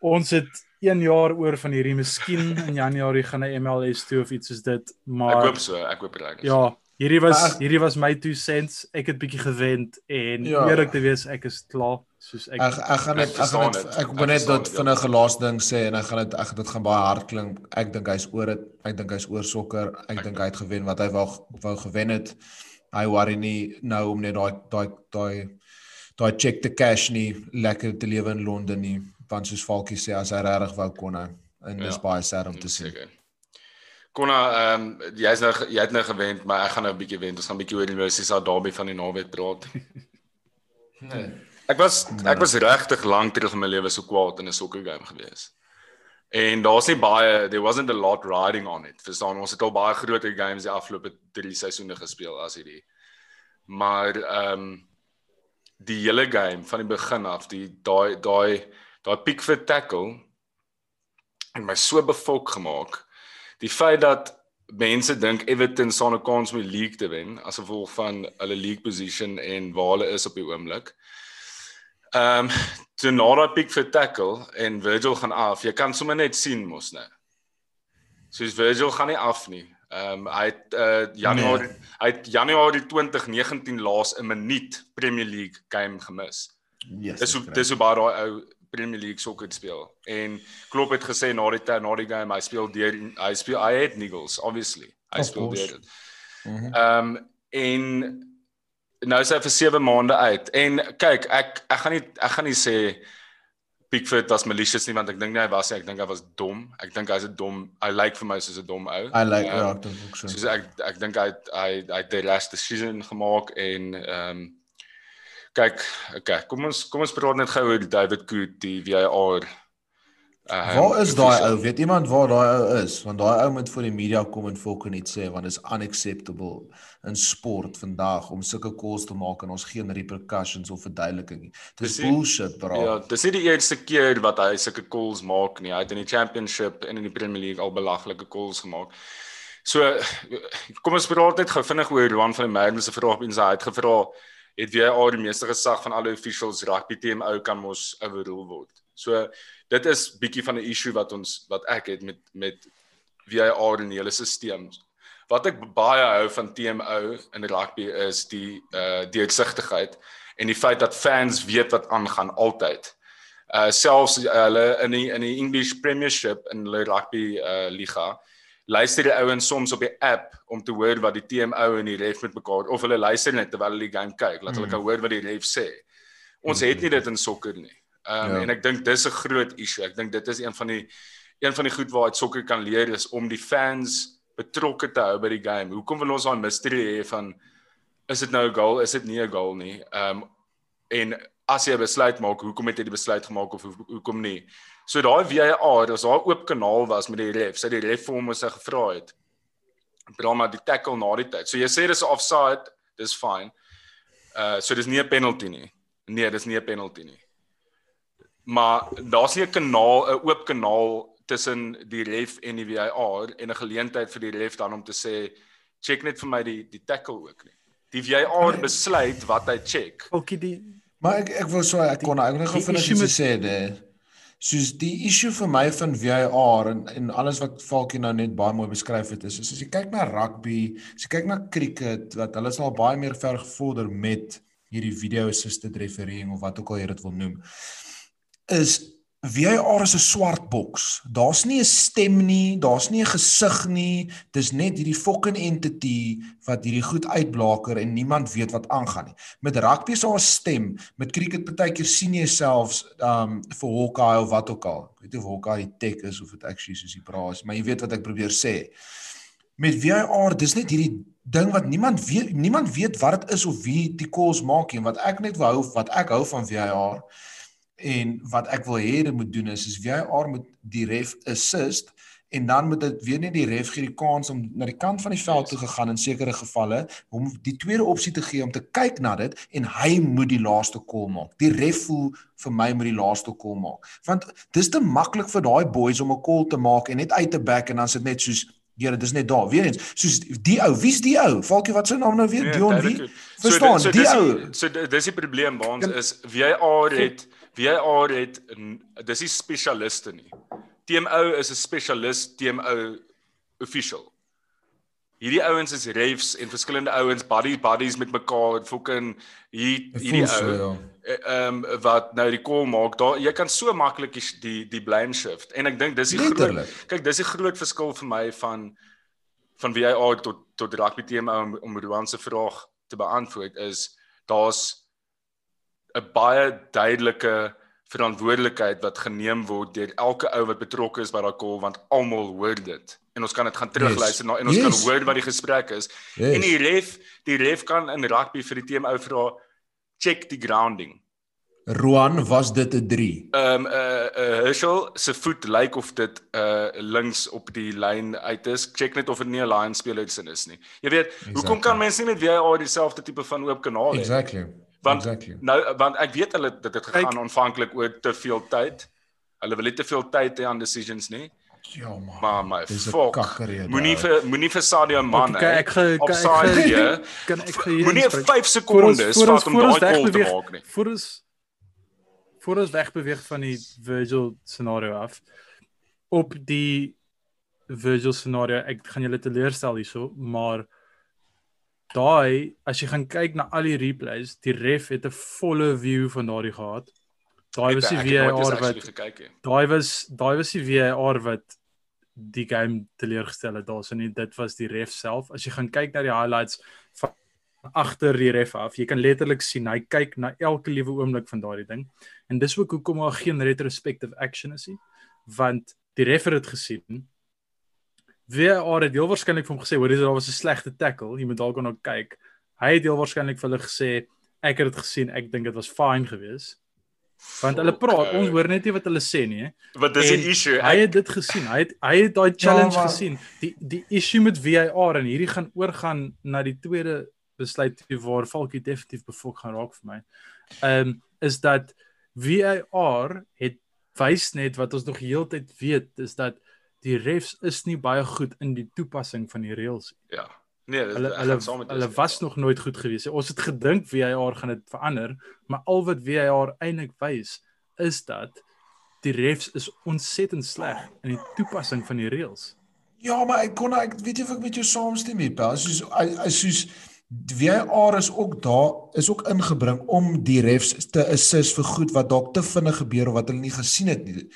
ons het 1 jaar oor van hierdie miskien in Januarie gaan 'n MLS toe of iets soos dit Ek maar hoop so, ek hoop reg. ja hierdie was ek- hierdie was my 2 cents ek het bietjie gewend en Ja. eerlik te wees ek is klaar soos ek Ek ek gaan net Ek ek gaan net ek Ek wil net dit dit, vinnige laaste ding sê en ek gaan dit ek dit gaan baie hard klink. Ek dink hy's oor dit. Ek dink hy's oor sokker. Ek dink hy het gewen wat hy wou wou gewen het. Hy worry nie nou om net daai daai daai daai check te cash nie lekker te lewe in Londen nie. Want soos Falkie sê as hy regtig wou kon hy en dis Ja. baie sad om te sien. Seker. Konna, ehm jy's nou jy het nou gewend, maar ek gaan nou 'n bietjie wend. Ons gaan 'n bietjie oor die Merseyside derby van die naweek praat. Nee. Ek was ek was regtig lank terug in my lewe so kwaad in 'n sokker game gewees. En daar's nie baie there wasn't a lot riding on it. Verstaan, ons het al baie groter games die afgelope 3 seisoene gespeel as hierdie. Maar ehm um, die hele game van die begin af, die daai daai daai Pickford tackle het my so befok gemaak. Die feit dat mense dink Everton sal 'n kans om die league te wen as gevolg van hulle league position en waar hulle is op die oomblik. Ehm um, toe na daai Pickford tackle en Virgil gaan af. Jy kan sommer net sien mos nou. Soos Virgil gaan nie af nie. Ehm um, hy het uh, Januarie nee. hy het Januarie 2019 laas 'n minuut Premier League game gemis. Yes. Dis hoe dis hoe baie daai ou Premier League sokker speel. En Klopp het gesê na die na die game hy speel deur hy speel hy het niggles obviously. Hy Of speel deur dit. Mhm. Ehm um, en nou is hy vir 7 maande uit. En kyk, ek ek gaan nie ek gaan nie sê Pickford was malicious nie want ek dink nie hy was nie. Ek dink hy was dom. Ek dink hy's 'n dom. Hy lyk vir my soos 'n dom ou. I like Ehm, ja, ek dink ook so. Soos ek ek dink hy hy hy het die last decision gemaak en ehm um, kyk, okay, kom ons kom ons praat net gou oor David Coot, die VAR Uh, waar is daai ou? Weet iemand waar daai ou is? Want daai ou moet voor die media kom en volk net sê want dit is unacceptable in sport vandag om sulke calls te maak en ons geen repercussions of verduideliking nie. Dis bullshit, bro. Ja, dis nie die eerste keer wat hy sulke calls maak nie. Hy het in die championship en in die Premier League al belaglike calls gemaak. So kom ons praat net gou vinnig oor Juan van der Merwe se vraag en sy het gevra het wie al die meeste gesag van alle officials rugby team ou kan mos overrule word. So dit is bietjie van 'n issue wat ons wat ek het met met VAR en die hele stelsel. Wat ek baie hou van TMO in rugby is die uh deursigtigheid en die feit dat fans weet wat aangaan altyd. Uh selfs hulle uh, in die in die English Premiership in die rugby uh liga luister die ouens soms op die app om te hoor wat die TMO en die ref met mekaar of hulle luister net terwyl hulle die game kyk, laat hulle mm. kan hoor wat die ref sê. Ons mm. het nie dit in sokker nie. Ehm um, ja. en ek dink dis 'n groot issue. Ek dink dit is een van die een van die goed waar jy sokker kan leer is om die fans betrokke te hou by die game. Hoekom wil ons daai mystery hê van is dit nou 'n goal, is dit nie 'n goal nie? Ehm um, en as jy 'n besluit maak, hoekom het jy die besluit gemaak of hoekom nie? So daai VAR, as daar oop kanaal was met die ref, sy die ref vir hom moes gevra het. Bra maar die tackle na die tyd. So jy sê dis offside, dis fine. Uh so dis nie 'n penalty nie. Nee, dis nie 'n penalty nie maar daar's nie 'n kanaal 'n oop kanaal tussen die ref en die VAR en 'n geleentheid vir die ref dan om te sê check net vir my die die tackle ook nie. Die VAR besluit wat hy check. Ookie die Maar ek ek wil so ek kon ek nog vinnig iets sê dê. Soos die issue vir my van VAR en en alles wat Falkie nou net baie mooi beskryf het is, is as jy kyk na rugby, as jy kyk na cricket wat hulle is al baie meer ver gevorder met hierdie video assisted refereeing of wat ook al jy dit wil noem is VAR is 'n swart boks. Daar's nie 'n stem nie, daar's nie 'n gesig nie. Dis net hierdie fucking entity wat hierdie goed uitblaker en niemand weet wat aangaan nie. Met rugby is daar 'n stem. Met cricket partykeer sien jy selfs um vir Hawkeye of wat ook al. Ek weet nie of Hawkeye tech is of dit actually soos die braas, maar jy weet wat ek probeer sê. Met VAR, dis net hierdie ding wat niemand weet, niemand weet wat dit is of wie die calls maak nie. Wat ek net wou wat ek hou van VAR en wat ek wil hê dit moet doen is is VAR moet die ref assist en dan moet dit weer net die ref gee die kans om na die kant van die veld toe gegaan in sekere gevalle om die tweede opsie te gee om te kyk na dit en hy moet die laaste call maak. Die ref voel vir my moet die laaste call maak. Want dis te maklik vir daai boys om 'n call te maak en net uit te back en dan sit net soos Here, dis net daar. Weer eens, soos die ou, wie's die ou? Falkie, wat se naam nou weer? Nee, Dion wie? Verstaan, so, so, die ou. So dis die probleem by ons is VAR het so, VAR het dis nie spesialiste nie. TMO is 'n spesialis TMO official. Hierdie ouens is refs en verskillende ouens buddy buddies met mekaar fucking hier hierdie ou. Ja. Eh, ehm um, wat nou die call maak. Daar jy kan so maklik die die blame shift en ek dink dis die groot kyk dis die groot verskil vir my van van VAR tot tot rugby TMO om, om Ruan se vraag te beantwoord is daar's 'n baie duidelike verantwoordelikheid wat geneem word deur elke ou wat betrokke is by daai call want almal hoor dit en ons kan dit gaan terugluister yes. na en ons yes. kan hoor wat die gesprek is yes. en die ref die ref kan in rugby vir die team ou vra check die grounding Ruan was dit 'n 3. Ehm um, uh, uh Herschel se voet lyk of dit uh links op die lyn uit is. Check net of dit nie 'n line speler is nie. Jy weet, exactly. hoekom kan mense nie met VAR dieselfde tipe van oop kanaal hê? Exactly want exactly. nou want ek weet hulle dit het gegaan aanvanklik oor te veel tyd. Hulle wil nie te veel tyd hê aan decisions nie. Ja man. Maar my fuck. Moenie vir moenie vir Sadio man. Okay, ek ek ek kan ek Moenie 5 sekondes vat om daai call te maak nie. Voor ons voor ons wegbeweeg van die Virgil scenario af op die Virgil scenario ek gaan julle teleurstel hierso maar daai as jy gaan kyk na al die replays, die ref het 'n volle view van daardie gehad. Daai was die VAR wat Daai was daai was die VAR wat die game teleurgestel het. Daar's nie dit was die ref self. As jy gaan kyk na die highlights van agter die ref af, jy kan letterlik sien hy kyk na elke liewe oomblik van daardie ding. En dis ook hoekom daar geen retrospective action is nie, want die ref het dit gesien VAR het heel waarskynlik vir hom gesê, hoor, dis daar was 'n slegte tackle, jy moet dalk gaan kyk. Hy het heel waarskynlik vir hulle gesê, ek het dit gesien, ek dink dit was fine geweest. Want hulle praat, ons hoor net nie wat hulle sê nie. hè. Wat dis die issue? Hy Ek, het dit gesien. Hy het hy het daai challenge maar- gesien. Die die issue met VAR en hierdie gaan oorgaan na die tweede besluit waar Falkie definitief befok gaan raak vir my. Ehm um, is dat VAR het wys net wat ons nog heeltyd weet is dat die refs is nie baie goed in die toepassing van die reëls. ja. Nee, dis Hulle hulle hulle stem. was nog nooit goed gewees. nie. Ons het gedink VAR gaan dit verander, maar al wat VAR eintlik wys is dat die refs is ontsettend sleg in die toepassing van die reëls. Ja, maar ek kon ek weet nie of ek met jou saamstem nie, Pel. Soos hy soos VAR is ook daar is ook ingebring om die refs te assist vir goed wat dalk te vinnig gebeur of wat hulle nie gesien het nie.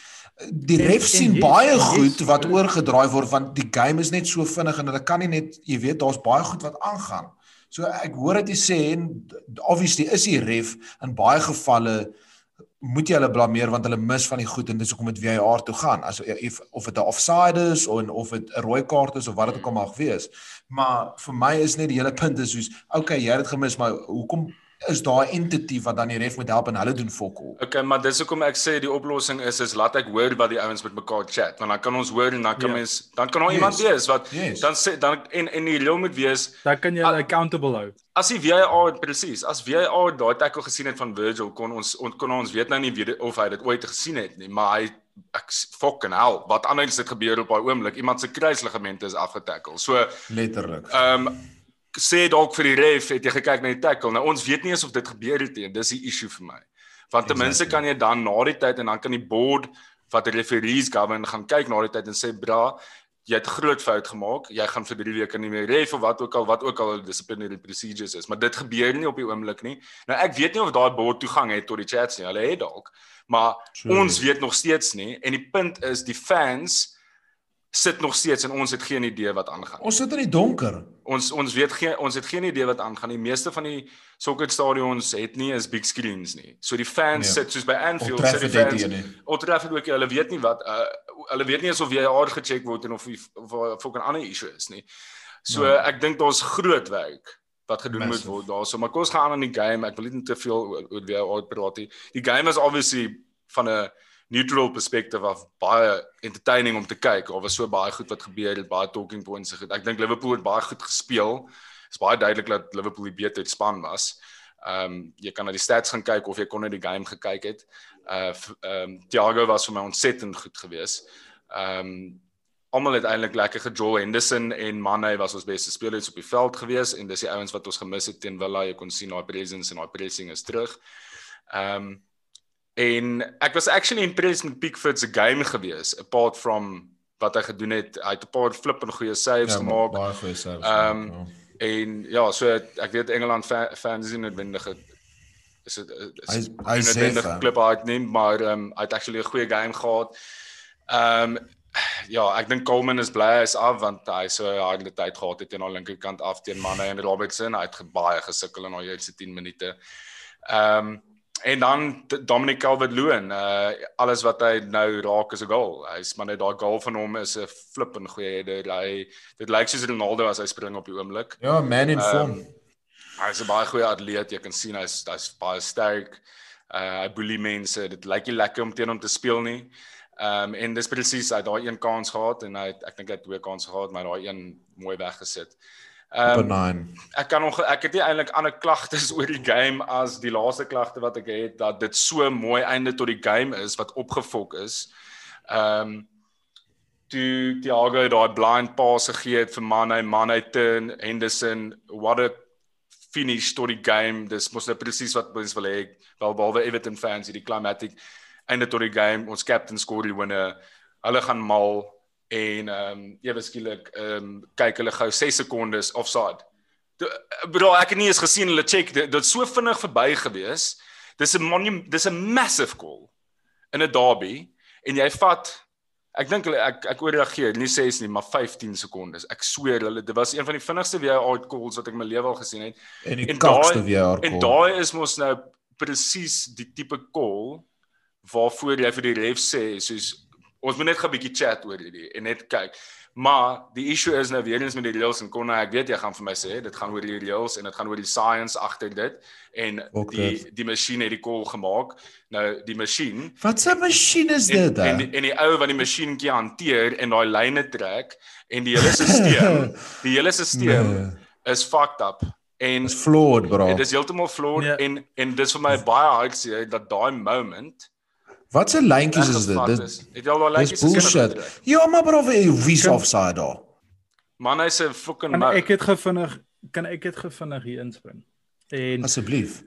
Die En- refs en sien yes, baie yes, goed wat hulle- oorgedraai word want die game is net so vinnig en hulle kan nie net jy weet daar's baie goed wat aangaan. So ek hoor dit jy sê en obviously is die ref in baie gevalle moet jy hulle blameer want hulle mis van die goed en dis hoekom dit VAR toe gaan. As of, of dit 'n offside is of of dit 'n rooi kaart is of wat dit ook al mag wees. Maar vir my is net die hele punt is soos okay, jy het dit gemis, maar hoekom is daar 'n entity wat dan die ref moet help en hulle doen fokol? Okay, maar dis hoekom ek sê die oplossing is is laat ek hoor wat die ouens met mekaar chat, want dan kan ons hoor en dan kan Ja. mens dan kan daar Yes. iemand wees wat Yes. dan sê dan en en die reël moet wees Dan kan jy Ah. hulle accountable hou. as die VAR presies, as VAR daai tackle gesien het van Virgil kon ons on, kon ons weet nou nie weet of hy dit ooit gesien het nie, maar hy ek fucking hell, wat anders het gebeur op daai oomblik? Iemand se kruisligamente is afgetackle. So Letterlik. Ehm um, sê dalk vir die ref het jy gekyk na die tackle. Nou ons weet nie eens of dit gebeur het nie. Dis die issue vir my. Want ten minste kan jy dan na die tyd en dan kan die board wat die referees govern gaan kyk na die tyd en sê bra, jy het groot fout gemaak. Jy gaan vir 3 weke nie meer ref of wat ook al wat ook al disciplinary procedures is, maar dit gebeur nie op die oomblik nie. Nou ek weet nie of daai board toegang het tot die chats nie. Hulle het dalk. Maar True. ons weet nog steeds nie en die punt is die fans sit nog steeds en ons het geen idee wat aangaan. Ons sit in die donker. Ons ons weet geen ons het geen idee wat aangaan. Die meeste van die sokkerstadions het nie eens big screens nie. So die fans Nee. sit soos by Anfield sit die fans. Old Trafford ook, hulle weet nie wat uh hulle weet nie eens of jy jaar gecheck word en of of of 'n ander issue is nie. So Nee. ek dink daar's groot werk wat gedoen Massive. moet word daarso. Maar kom ons gaan aan die game. Ek wil nie te veel oor oor die oud praat nie. Die game is obviously van 'n neutral perspective af baie entertaining om te kyk. Daar was so baie goed wat gebeur het, baie talking points. en goed. Ek dink Liverpool het baie goed gespeel. Dit is baie duidelik dat Liverpool die beter span was. Ehm um, jy kan na die stats gaan kyk of jy kon net die game gekyk het. Uh ehm um, Thiago was vir my ontsettend goed geweest. Ehm um, almal het eintlik lekker gejol. Henderson en Mane was ons beste spelers op die veld geweest en dis die ouens wat ons gemis het teen Villa. Jy kon sien daai presence en daai pressing is terug. Ehm um, en ek was actually impressed met Pickford se game geweest apart from wat hy gedoen het. Hy het 'n paar flippend goeie saves Ja, gemaak. baie goeie service. Ehm, ja. En ja, so ek weet Engeland fa fans is nie noodwendig 'n- is dit is Hy hy sê noodwendig fan. klip uitneem, maar ehm um, hy het actually 'n goeie game gehad. Ehm um, ja, ek dink Coleman is bly is af want hy so harde tyd gehad het teen aan die linkerkant af teen Mane en Robertson. Hy het baie gesukkel in daai eerste 10 minute. Ehm um, en dan Dominic Calvert-Lewin, uh alles wat hy nou raak is 'n goal. Hy's maar net daai goal van hom is 'n flip en goeie header. Hy dit lyk soos Ronaldo as hy spring op die oomblik. Ja, man in Ehm, form. Hy's 'n baie goeie atleet. Jy kan sien hy's hy's baie sterk. Uh hy boelie mense. Dit lyk nie lekker om teen hom te speel nie. Ehm um, en dis presies hy daai een kans gehad en hy ek dink hy het twee kansse gehad, maar daai een mooi weggesit. Ehm um, Benign. ek kan nog ek het nie eintlik ander klagtes oor die game as die laaste klagte wat ek het dat dit so mooi einde tot die game is wat opgefok is. Ehm um, toe Thiago daai blind pass gegee het vir Mane, Mane turn Henderson, what a finish tot die game. Dis mos nou presies wat ons wil hê. Wel behalwe Everton fans hierdie climatic einde tot die game. Ons captain score die wenner. Hulle gaan mal en ehm um, ewe skielik ehm um, kyk hulle gou 6 sekondes offside. Bro, ek het nie eens gesien hulle check dit dit so vinnig verby gewees. Dis 'n dis 'n massive call in 'n derby en jy vat ek dink hulle ek ek ooreageer nie 6 nie, maar 15 sekondes. Ek sweer hulle dit was een van die vinnigste VAR calls wat ek in my lewe al gesien het. En daai- En daai is mos nou presies die tipe call waarvoor jy vir die ref sê soos ons moet net 'n bietjie chat oor hierdie en net kyk. Maar die issue is nou weer eens met die reels en Konna, ek weet jy gaan vir my sê dit gaan oor die reels en dit gaan oor die science agter dit en Ook die dit. die masjien het die call gemaak. Nou die masjien Wat 'n masjien is en, dit? en hè? die, en die ou wat die masjienkie hanteer en daai lyne trek en die hele stelsel, die hele stelsel Nee. is fucked up en Dis flawed, bro. dit is heeltemal flawed Nee. en en dis vir my baie hartseer dat daai moment Wat se lyntjies is dit? Dis Het al daai lyntjies bullshit. Ja, maar bro, wie's offside daar? Man hy's 'n fucking Kan mou. ek dit gevinnig kan ek dit gevinnig hier inspring? En Asseblief.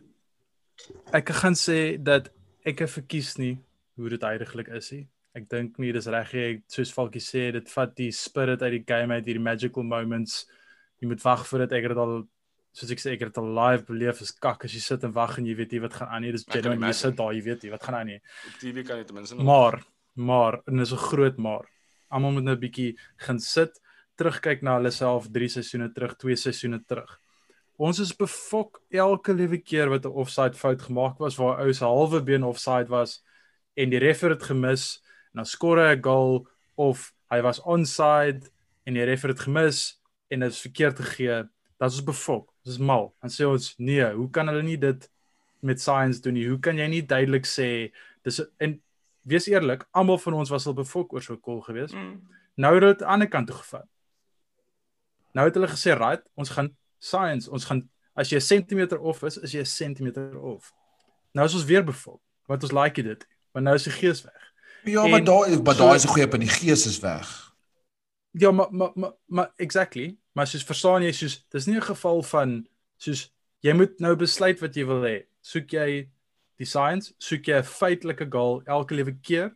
ek gaan sê dat ek het verkies nie hoe dit eintlik is nie. Ek dink nie dis reg nie. Soos Falkie sê, dit vat die spirit uit die game uit, hierdie magical moments. Jy moet wag vir dit. Ek het dit al soos ek sê, ek het dit al live beleef as kak as jy sit en wag en jy weet nie wat gaan aan nie. Dis genuine jy sit daar, jy weet nie wat gaan aan nie. op TV kan jy ten minste nog Maar maar en dis 'n groot maar. Almal moet nou 'n bietjie gaan sit, terugkyk na hulle self 3 seisoene terug, 2 seisoene terug. Ons is befok elke liewe keer wat 'n offside fout gemaak was waar ou se halwe been offside was en die referee het gemis en dan skor hy 'n goal of hy was onside en die referee het gemis en dit is verkeerd gegee. Is ons befok. Dis mal. Dan sê ons nee, hoe kan hulle nie dit met science doen nie? Hoe kan jy nie duidelik sê dis en wees eerlik, almal van ons was al befok oor so 'n call geweest. Mm. Nou het dit aan die ander kant toe gevat. Nou het hulle gesê, "Right, ons gaan science, ons gaan as jy 'n sentimeter off is, is jy 'n sentimeter off." Nou is ons weer befok, want ons like dit. Want nou is die gees weg. Ja, maar En daai maar daai is 'n goeie punt. Die gees is weg. Ja, maar maar maar, maar exactly, maar soos verstaan jy soos dis nie 'n geval van soos jy moet nou besluit wat jy wil hê. Soek jy die science, soek jy 'n feitelike goal elke liewe keer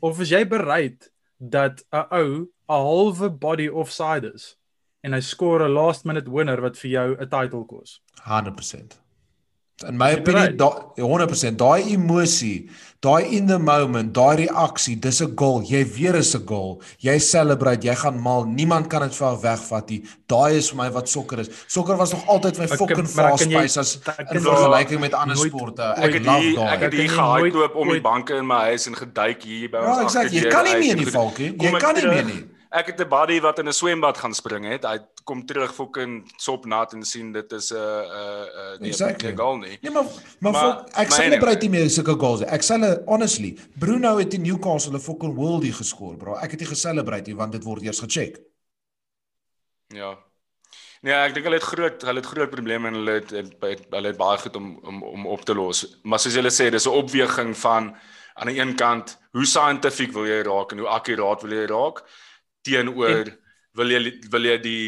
of is jy bereid dat 'n ou 'n halwe body offside is en hy skoor 'n last minute winner wat vir jou 'n title kos. 100%. In my Jy opinie daai 100% daai emosie, daai in the moment, daai reaksie, dis 'n goal. Jy weet dis 'n goal. Jy celebrate, jy gaan mal. Niemand kan dit vir jou wegvat nie. Daai is vir my wat sokker is. Sokker was nog altyd my fucking fast jy- pace as in jy vergelyking met ander sporte. Ek het daai. ek het hier jy gehardloop om die banke in my huis en geduik hier by ons. Ja, exactly. Jy kan nie meer nie, Falkie. Jy Kom ek kan nie meer nie. Ek het 'n buddy wat in 'n swembad gaan spring het. Hy kom terug fucking sopnat en sien dit is 'n 'n 'n nee, Exactly. nee goal nie. Nee maar maar, Maar- maar ek celebrate anyway. nie meer sulke goals nie. Ek sê honestly, Bruno het in Newcastle 'n fucking worldie geskor, bro. Ek het nie gecelebrate nie want dit word eers gecheck. Ja. Nee, ek dink hulle het groot hulle het groot probleme en hulle het, het, het hulle het baie goed om om om op te los. Maar soos julle sê, dis 'n opweging van aan die een kant hoe scientific wil jy raak en hoe akkuraat wil jy raak teenoor wil jy wil jy die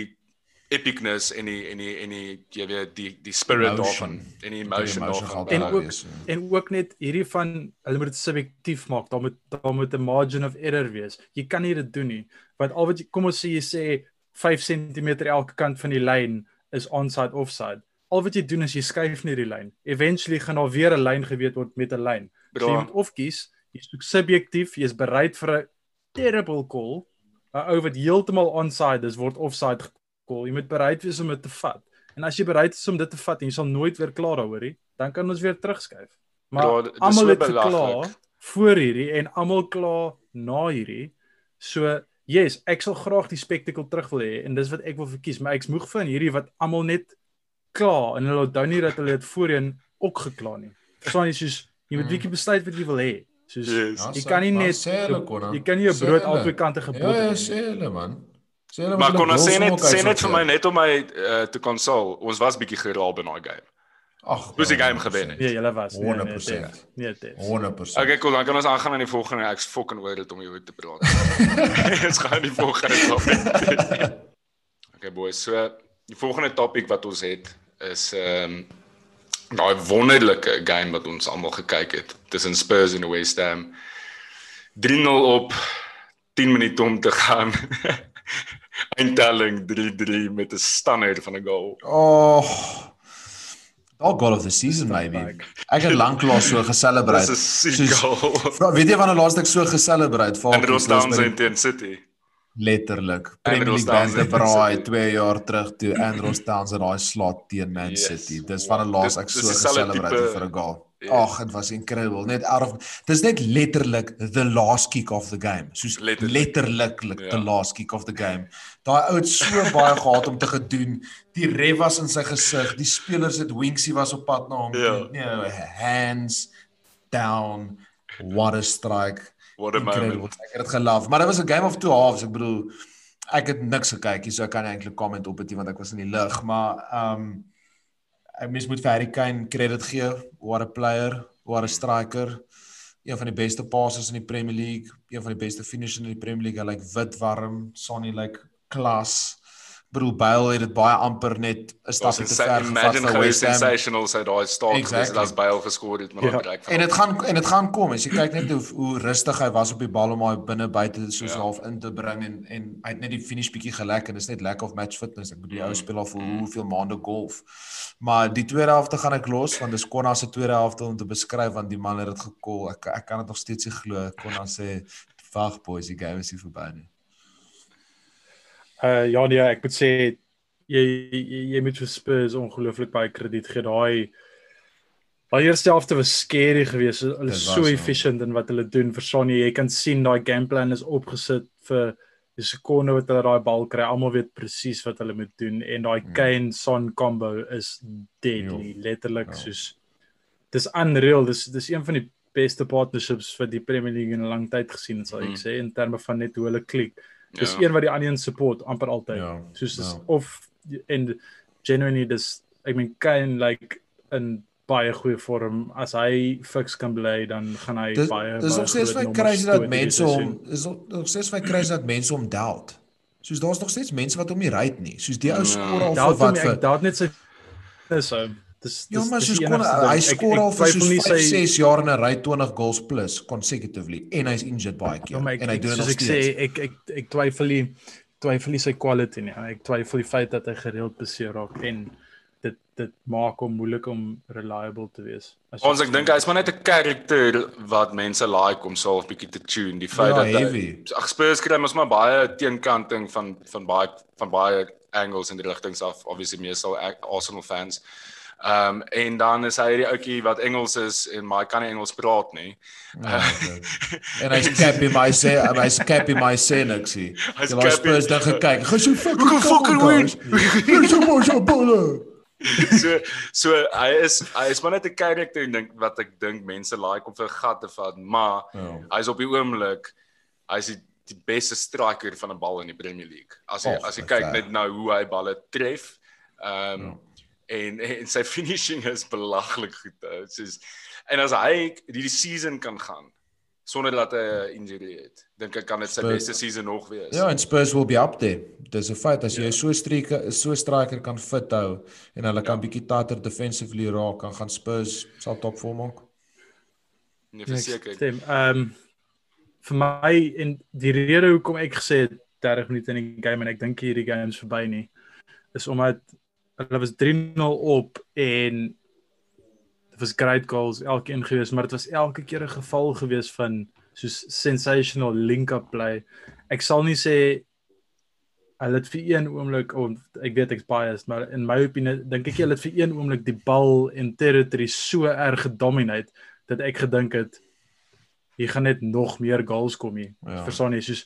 epicness en die en die en die jy weet die die spirit daarvan en die emotion emotion daarvan. En ook wees, ja. en ook net hierdie van hulle moet dit subjektief maak. Daar moet daar moet 'n margin of error wees. Jy kan nie dit doen nie. Want al wat jy kom ons sê jy sê 5 cm elke kant van die lyn is onside offside. Al wat jy doen is jy skuif net die lyn. Eventually gaan daar weer 'n lyn geweet word met 'n lyn. So jy moet of kies, jy soek subjektief, jy is bereid vir 'n terrible call. 'n Ou wat heeltemal onside is word offside gekol. Jy moet bereid wees om dit te vat. En as jy bereid is om dit te vat en jy sal nooit weer klaar daaroor nie, dan kan ons weer terugskuif. Maar is almal het belaglik. voor hierdie en almal kla na hierdie. So, yes, ek sal graag die spektakel terug wil hê en dis wat ek wil verkies, maar ek's moeg van hierdie wat almal net kla en hulle onthou nie dat hulle dit voorheen ook gekla nie. Verstaan jy soos jy moet Mm. bietjie besluit wat jy wil hê. Soos Yes. Ja, jy kan nie net sê hulle, Connor. jy kan nie jou brood hulle. albei kante gebod Ja, ja, het. sê hulle man. Sê hulle Maar kon ons sê net sê net vir my net om my uh, te konsol. Ons was bietjie geraal in daai game. Ag. Hoe is die game gewen het? Nee, julle was nee, nee, 100%. dit- Nee, dit. 100%. Okay, cool, dan kan ons aangaan aan die volgende. Ek's fucking oor dit om jou te praat. Ons gaan aan die volgende topik. okay boys, so die volgende topik wat ons het is ehm um, daai wonderlike game wat ons almal gekyk het tussen Spurs en West Ham. 3-0 op 10 minute om te gaan. Eindtelling 3-3 met 'n stunner van 'n goal. Oh. Daai goal of the season maybe. Ek het lanklaas so geselebrate. Dis 'n siek goal. Vra- Weet jy wanneer laas ek so geselebrate vir Ross Townsend teen City. Letterlik. Premier League Townsend te braai City. 2 jaar terug toe Andros Townsend daai slot teen Man Yes. City. Dis wanneer laas Dit- ek so geselebrate tipe- vir 'n goal. Ag, dit was incredible. Net out of Dis net letterlik the last kick of the game. Soos letterlik, ja. the last kick of the game. Daai ou het so baie gehad om te gedoen. Die ref was in sy gesig. Die spelers het Winksy was op pad na hom. Ja. Nee, hands down. What a strike. What a incredible. moment. Ek het dit geloof, maar dit was 'n game of two halves. Ek bedoel ek het niks gekyk hier so ek kan eintlik comment op dit want ek was in die lug, maar ehm um, ek mis moet vir Harry Kane credit gee. What a player, what a striker. Een van die beste passers in die Premier League, een van die beste finishers in die Premier League. Hy lyk like wit warm, Sonny lyk like klas bedoel Bale het dit baie amper net 'n stapie te ver gevat vir West Ham. Sensational sy daai staak exactly. as Bale geskor het met 'n ja. bereik van. En dit gaan en dit gaan kom as jy kyk net hoe hoe rustig hy was op die bal om hy binne buite soos ja. half in te bring en en hy het net die finish bietjie gelek en dit is net lack of match fitness. Ek bedoel die ou mm. speel al vir mm. hoeveel maande golf. Maar die tweede helfte gaan ek los want dis Konna se tweede helfte om te beskryf want die man het dit gekol. Ek ek kan dit nog steeds nie glo. Konna sê wag boys, die game is hier verby nie. Uh ja nee, ek moet sê jy jy, jy moet vir Spurs ongelooflik baie krediet gee. Daai daai eerste helfte was scary geweest. Hulle is so efficient in wat hulle doen vir Sonny. Jy kan sien daai gameplan is opgesit vir die sekonde wat hulle daai bal kry. Almal weet presies wat hulle moet doen en daai hmm. Kane Son combo is deadly, jo. letterlik jo. soos dis unreal. Dis dis een van die beste partnerships vir die Premier League in 'n lang tyd gesien, sal ek hmm. sê in terme van net hoe hulle klik. Dis ja. een wat die ander een support amper altyd. Ja. Soos dis ja. of en genuinely dis ek meen Kane like in baie goeie vorm as hy fiks kan bly dan gaan hy dis, baie dis nog steeds vir crazy dat mense hom is nog steeds vir crazy dat mense hom doubt. Soos daar's nog steeds mense wat hom nie ry nie. Soos die ou ja. skoor al vir wat vir Doubt net sy is so Dis Ja, maar soos kon hy skoor al vir so 5 6 jaar in 'n ry 20 goals plus consecutively en hy's injured baie keer ja, ek, en hy doen nog steeds. Ek sê ek ek ek twyfel nie twyfel nie sy quality nie. Ek twyfel die feit dat hy gereeld beseer raak en dit dit maak hom moeilik om reliable te wees. Ons ek dink hy's maar net 'n karakter wat mense like om self bietjie te tune. Die feit ja, dat hy ag Spurs kry mos maar baie teenkanting van van baie van baie angles in die rigtings af obviously meestal Arsenal fans. Ehm um, en dan is hy die ouetjie wat Engels is en maar hy kan nie Engels praat nie. Ja, en hy's cap in my say, hy's cap in my say niks hier. Hy was Spurs dan gekyk. Gaan so fucking fucking win. Hy's so mooi so baller. so so hy is hy is maar net 'n karakter dink wat ek dink mense like om vir gat te vat, maar ja. hy's op die oomblik hy's die, die beste striker van 'n bal in die Premier League. As jy oh, as jy kyk net nou hoe hy balle tref. Ehm um, ja en en sy finishing is belaglik goed. Dit is en as hy die season kan gaan sonder dat hy 'n injury het, dink ek kan dit sy beste season nog wees. Ja, en Spurs will be up there. Dis 'n feit as jy ja. so striker so striker kan fit hou en hulle kan ja. bietjie tatter defensively raak, kan gaan Spurs sal top vorm maak. Nee, verseker. Ehm um, vir my en die rede hoekom ek gesê het 30 minute in die game en ek dink hierdie game is verby nie is omdat hulle was 3-0 op en dit was great goals elkeen gewees maar dit was elke keer 'n geval gewees van soos sensational link up play. Ek sal nie sê hulle het vir een oomblik of ek weet ek's biased maar in my opinie dink ek hulle het vir een oomblik die bal en territory so erg gedominate dat ek gedink het hier gaan net nog meer goals kom hier. Ja. Verstaan jy soos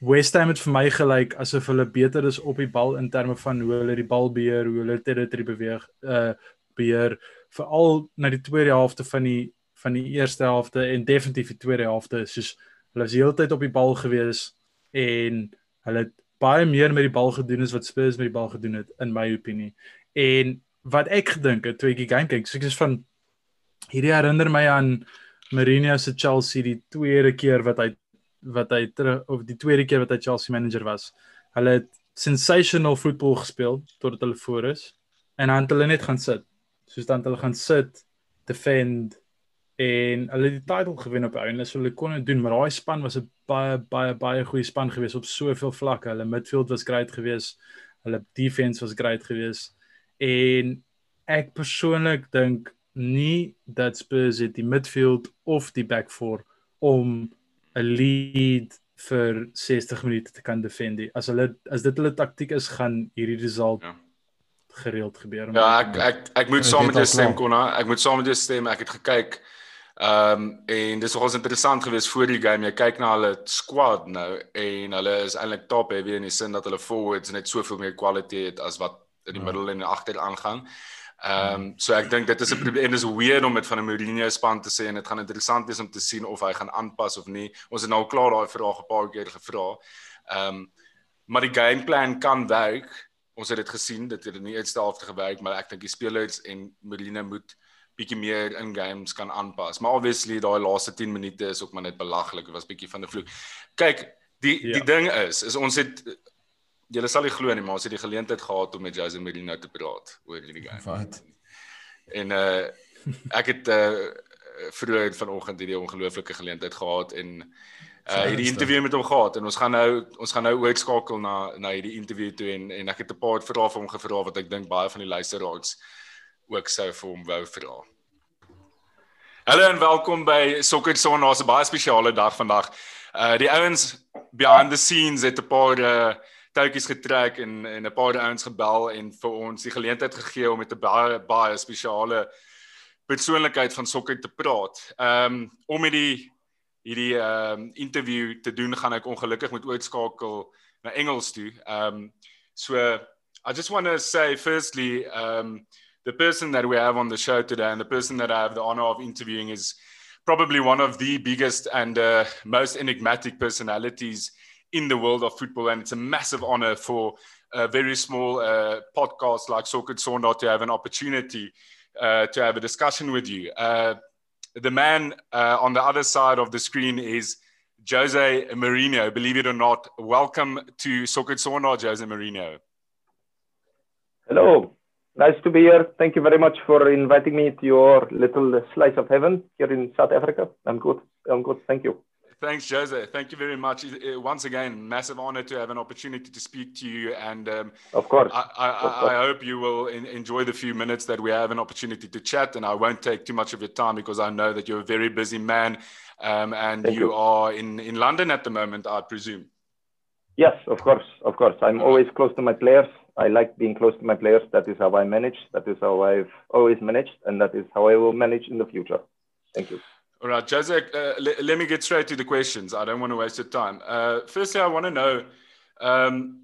West Ham het vir my gelyk asof hulle beter is op die bal in terme van hoe hulle die bal beheer, hoe hulle territory beweeg, uh beheer veral na die tweede helfte van die van die eerste helfte en definitief die tweede helfte soos hulle was heeltyd op die bal gewees en hulle het baie meer met die bal gedoen as wat Spurs met die bal gedoen het in my opinie. En wat ek gedink het toe ek die game kyk, so ek is van hierdie herinner my aan Mourinho se Chelsea die tweede keer wat hy wat hy terug of die tweede keer wat hy Chelsea manager was. Hulle het sensational voetbal gespeel totdat hulle voor is en dan hulle net gaan sit. Soos dan hulle gaan sit, defend en hulle het die title gewen op einde so hulle kon dit doen, maar daai span was 'n baie baie baie goeie span geweest op soveel vlakke. Hulle midfield was great geweest. Hulle defense was great geweest. En ek persoonlik dink nie dat Spurs het die midfield of die back four om 'n lead vir 60 minute te kan defend. As hulle as dit hulle taktik is, gaan hierdie result ja. gereeld gebeur. Ja, ek ek ek moet saam met jou stem Konna. Ek moet saam met jou stem. Ek het gekyk. Ehm um, en dis nogals interessant geweest voor die game. Jy kyk na hulle squad nou en hulle is eintlik top heavy in die sin dat hulle forwards net soveel meer quality het as wat in die ja. middel en agter aangaan. Ehm um, so ek dink dit is 'n probleem en dis weird om met van 'n Mourinho span te sê en dit gaan interessant wees om te sien of hy gaan aanpas of nie. Ons het nou al klaar daai vraag 'n paar keer gevra. Ehm um, maar die gameplan kan werk. Ons het dit gesien, dit het nie eerste helfte gewerk, maar ek dink die spelers en Mourinho moet bietjie meer in games kan aanpas. Maar obviously daai laaste 10 minute is ook maar net belaglik. Dit was bietjie van 'n vloek. Kyk, die ja. die ding is, is ons het julle sal nie glo nie, maar ons het die geleentheid gehad om met Jose Mourinho te praat oor hierdie game. Wat? En uh ek het uh vroeër vanoggend hierdie ongelooflike geleentheid gehad en uh hierdie interview met hom gehad en ons gaan nou ons gaan nou oorskakel na na hierdie interview toe en en ek het 'n paar vrae vir hom gevra wat ek dink baie van die luisteraars ook sou vir hom wou vra. Hallo en welkom by Soccer Zone. Ons 'n baie spesiale dag vandag. Uh die ouens behind the scenes het 'n paar uh touwtjies getrek en en 'n paar ouens gebel en vir ons die geleentheid gegee om met 'n baie baie spesiale persoonlikheid van sokker te praat. Ehm um, om met die hierdie ehm um, interview te doen gaan ek ongelukkig moet oorskakel na Engels toe. Ehm um, so I just want to say firstly um the person that we have on the show today and the person that I have the honor of interviewing is probably one of the biggest and uh, most enigmatic personalities in the world of football. And it's a massive honor for a very small uh, podcast like Soccer Sonda to have an opportunity uh, to have a discussion with you. Uh, the man uh, on the other side of the screen is Jose Mourinho. Believe it or not, welcome to Soccer Sonda, Jose Mourinho. Hello. Nice to be here. Thank you very much for inviting me to your little slice of heaven here in South Africa. I'm good. I'm good. Thank you. Thanks, Jose. Thank you very much. Once again, massive honor to have an opportunity to speak to you. And um, of course, I, I, of course. I, hope you will in, enjoy the few minutes that we have an opportunity to chat. And I won't take too much of your time because I know that you're a very busy man, um, and you, you, are in in London at the moment, I presume. Yes, of course, of course. I'm always close to my players. I like being close to my players. That is how I manage. That is how I've always managed, and that is how I will manage in the future. Thank you. All right, Jose, uh, let, me get straight to the questions. I don't want to waste your time. Uh, firstly, I want to know, um,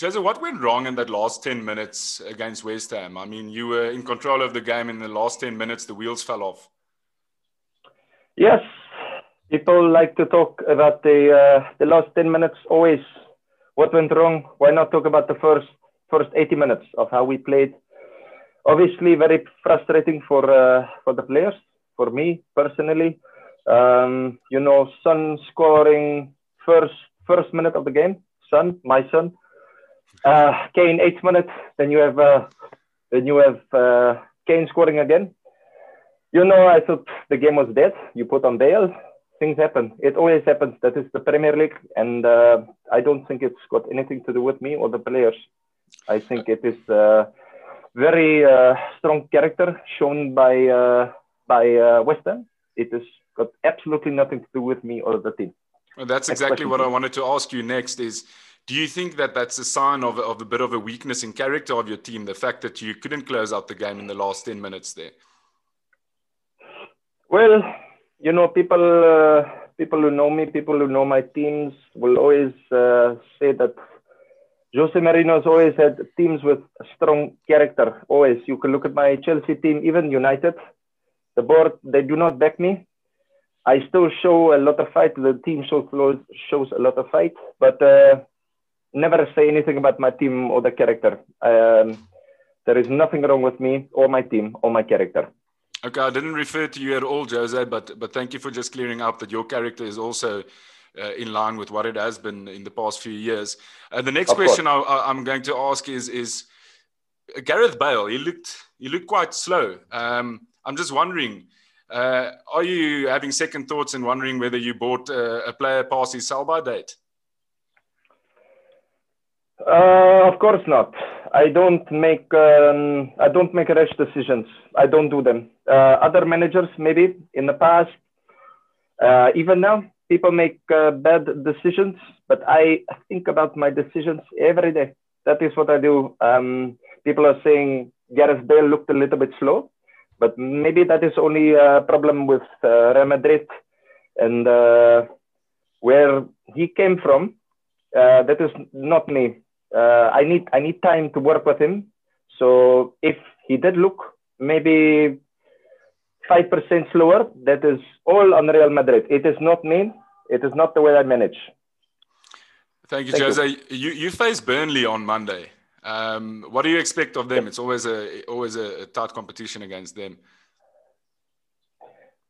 what went wrong in that last 10 minutes against West Ham? I mean, you were in control of the game in the last 10 minutes, the wheels fell off. Yes, people like to talk about the, uh, the last 10 minutes always. What went wrong? Why not talk about the first, first 80 minutes of how we played? Obviously, very frustrating for, uh, for the players for me personally. Um, you know, son scoring first first minute of the game. Son, my son. Uh, Kane eighth minute. Then you have uh, then you have uh, Kane scoring again. You know, I thought the game was dead. You put on bail. Things happen. It always happens. That is the Premier League, and uh, I don't think it's got anything to do with me or the players. I think it is uh, very uh, strong character shown by uh, by uh, West Ham. It has got absolutely nothing to do with me or the team. Well, that's exactly what I wanted to ask you next is do you think that that's a sign of, of a bit of a weakness in character of your team, the fact that you couldn't close out the game in the last 10 minutes there? Well, you know, people, uh, people who know me, people who know my teams will always uh, say that Jose Marino has always had teams with strong character. Always, you can look at my Chelsea team, even United the board they do not back me. I still show a lot of fight. The team shows shows a lot of fight, but uh, never say anything about my team or the character. Um, there is nothing wrong with me or my team or my character. Okay, I didn't refer to you at all, Jose, but but thank you for just clearing up that your character is also uh, in line with what it has been in the past few years. Uh, the next of question I, am going to ask is is Gareth Bale. He looked he looked quite slow. Um, I'm just wondering, uh, are you having second thoughts and wondering whether you bought a, a player past his sell by date? Uh, of course not. I don't make um, I don't make rash decisions. I don't do them. Uh, other managers maybe in the past, uh, even now, people make uh, bad decisions. But I think about my decisions every day. That is what I do. Um, people are saying Gareth Bale looked a little bit slow, but maybe that is only a problem with uh, Real Madrid and uh, where he came from. Uh, that is not me. Uh, I need I need time to work with him. So if he did look maybe five percent slower, that is all on Real Madrid. It is not me. It is not the way I manage. Thank you, Thank Jose. You. you you face Burnley on Monday. Um, what do you expect of them? It's always a always a, tight competition against them.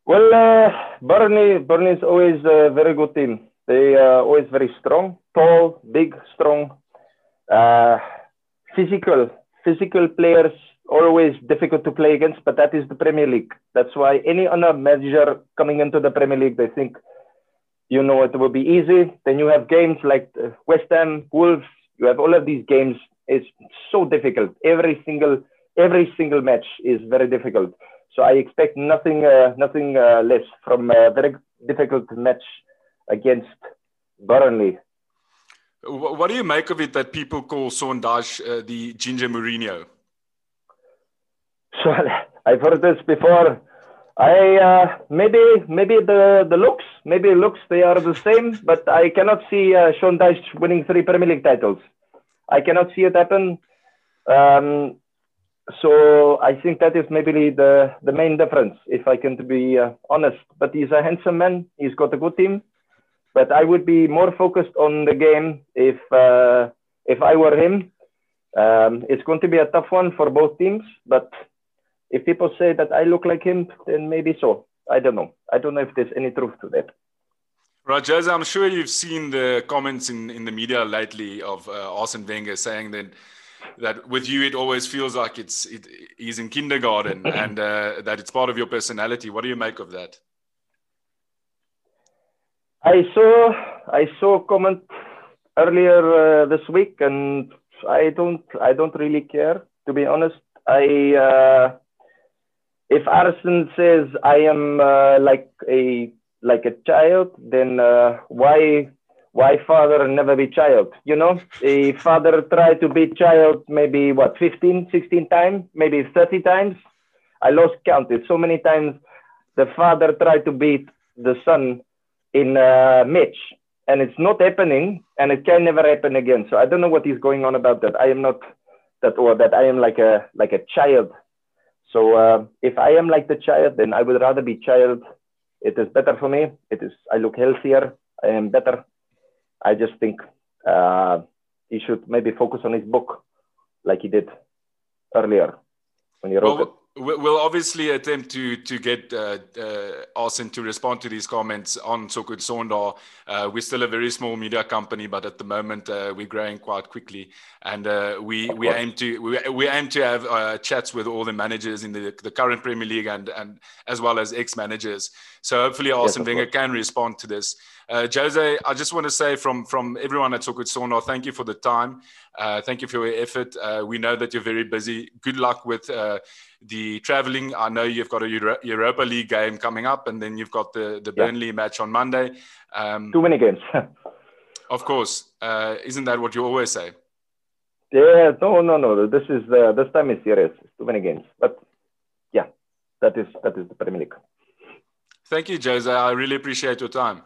Well, uh, Burnley Burnley is always a very good team. They are always very strong, tall, big, strong, uh, physical. Physical players always difficult to play against, but that is the Premier League. That's why any other manager coming into the Premier League, they think, you know, it will be easy. Then you have games like uh, West Ham, Wolves. You have all of these games. It's so difficult. Every single every single match is very difficult. So I expect nothing uh, nothing uh, less from a very difficult match against Burnley. What do you make of it that people call Sondage uh, the Ginger Mourinho? So I've heard this before. I uh, maybe maybe the the looks maybe looks they are the same, but I cannot see uh, Sean Dyche winning three Premier League titles. I cannot see it happen. Um, so I think that is maybe the the main difference, if I can to be uh, honest. But he's a handsome man. He's got a good team. But I would be more focused on the game if uh, if I were him. Um, it's going to be a tough one for both teams. But if people say that I look like him, then maybe so. I don't know. I don't know if there's any truth to that. Rajaz, I'm sure you've seen the comments in, in the media lately of uh, Arsene Wenger saying that that with you it always feels like it's it, he's in kindergarten and uh, that it's part of your personality. What do you make of that? I saw I saw comment earlier uh, this week, and I don't I don't really care to be honest. I uh, if Arsene says I am uh, like a like a child, then uh, why why father never be child? You know, a father try to be child maybe what 15, 16 times, maybe 30 times. I lost count. It's so many times the father tried to beat the son in a match and it's not happening and it can never happen again. So I don't know what is going on about that. I am not that or that I am like a like a child. So uh, if I am like the child, then I would rather be child. It is better for me. It is I look healthier. I am better. I just think uh, he should maybe focus on his book like he did earlier when he wrote well, it. We'll obviously attempt to to get uh, uh, Arsene to respond to these comments on So Good Sonda. Uh, we're still a very small media company, but at the moment uh, we're growing quite quickly, and uh, we we aim to we, we aim to have uh, chats with all the managers in the the current Premier League and and as well as ex managers. So hopefully Arsene yes, Wenger can respond to this. Uh, Jose, I just want to say from from everyone at Talk with Sonda, thank you for the time. Uh, thank you for your effort. Uh, we know that you're very busy. Good luck with uh, the traveling. I know you've got a Euro- Europa League game coming up, and then you've got the the yeah. Burnley match on Monday. Um, Too many games. of course, uh, isn't that what you always say? Yeah, no, no, no. This is uh, this time is serious. too many games, but yeah, that is that is the Premier League. Thank you, Jose. I really appreciate your time.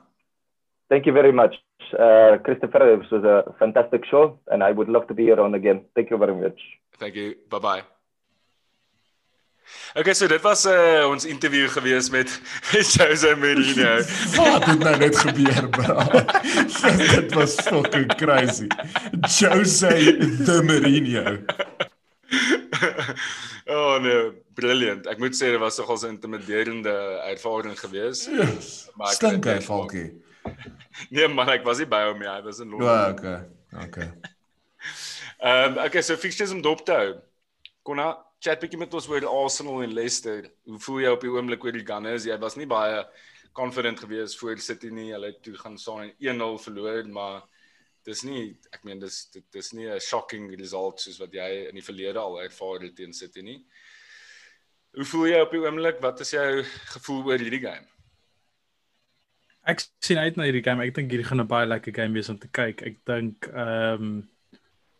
Thank you very much, uh, Christopher. This was a fantastic show, and I would love to be here on again. Thank you very much. Thank you. Bye bye. Okay, so dit was uh, ons interview gewees met Jose Mourinho. Wat het nou net gebeur, bro? dit was fucking crazy. Jose the Mourinho. oh nee, brilliant. Ek moet sê dit was nogal 'n intimiderende ervaring geweest. Yes. Stink hy, Falkie. Nee man, ek was nie by hom nie. Hy was in Londen. Ja, okay. Okay. Ehm um, okay, so fixtures om dop te hou. Konna chat bietjie met ons oor Arsenal en Leicester. Hoe voel jy op die oomblik oor die Gunners? Jy was nie baie confident gewees voor City nie. Hulle het toe gaan staan 1-0 verloor, maar dis nie ek meen dis dit, dis nie 'n shocking result soos wat jy in die verlede al ervaar het teen City nie. Hoe voel jy op die oomblik? Wat is jou gevoel oor hierdie game? Ek sien uit na hierdie game. Ek dink hierdie gaan 'n baie lekker game wees om te kyk. Ek dink ehm um,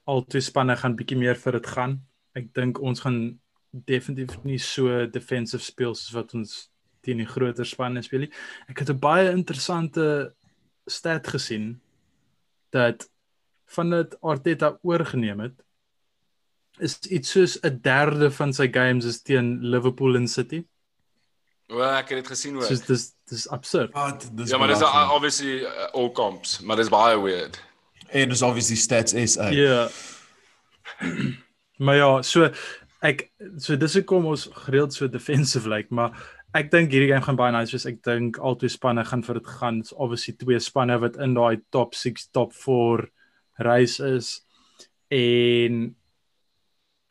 al twee spanne gaan bietjie meer vir dit gaan. ek dink ons gaan definitief nie so defensive speel soos wat ons teen die groter spanne speel nie. Ek het 'n baie interessante stat gesien dat van dit Arteta oorgeneem het is iets soos 'n derde van sy games is teen Liverpool en City. O, ek het dit gesien hoor. So dis dis absurd. Wat dis Ja, maar dis obviously uh, all comps, maar dis baie weird. en dis obviously stats SA. Ja. maar ja, so ek so dis hoekom ons gereeld so defensive lyk, like, maar ek dink hierdie game gaan baie nice wees. Ek dink albei spanne gaan vir dit gaan. It's obviously twee spanne wat in daai top 6, top 4 reis is en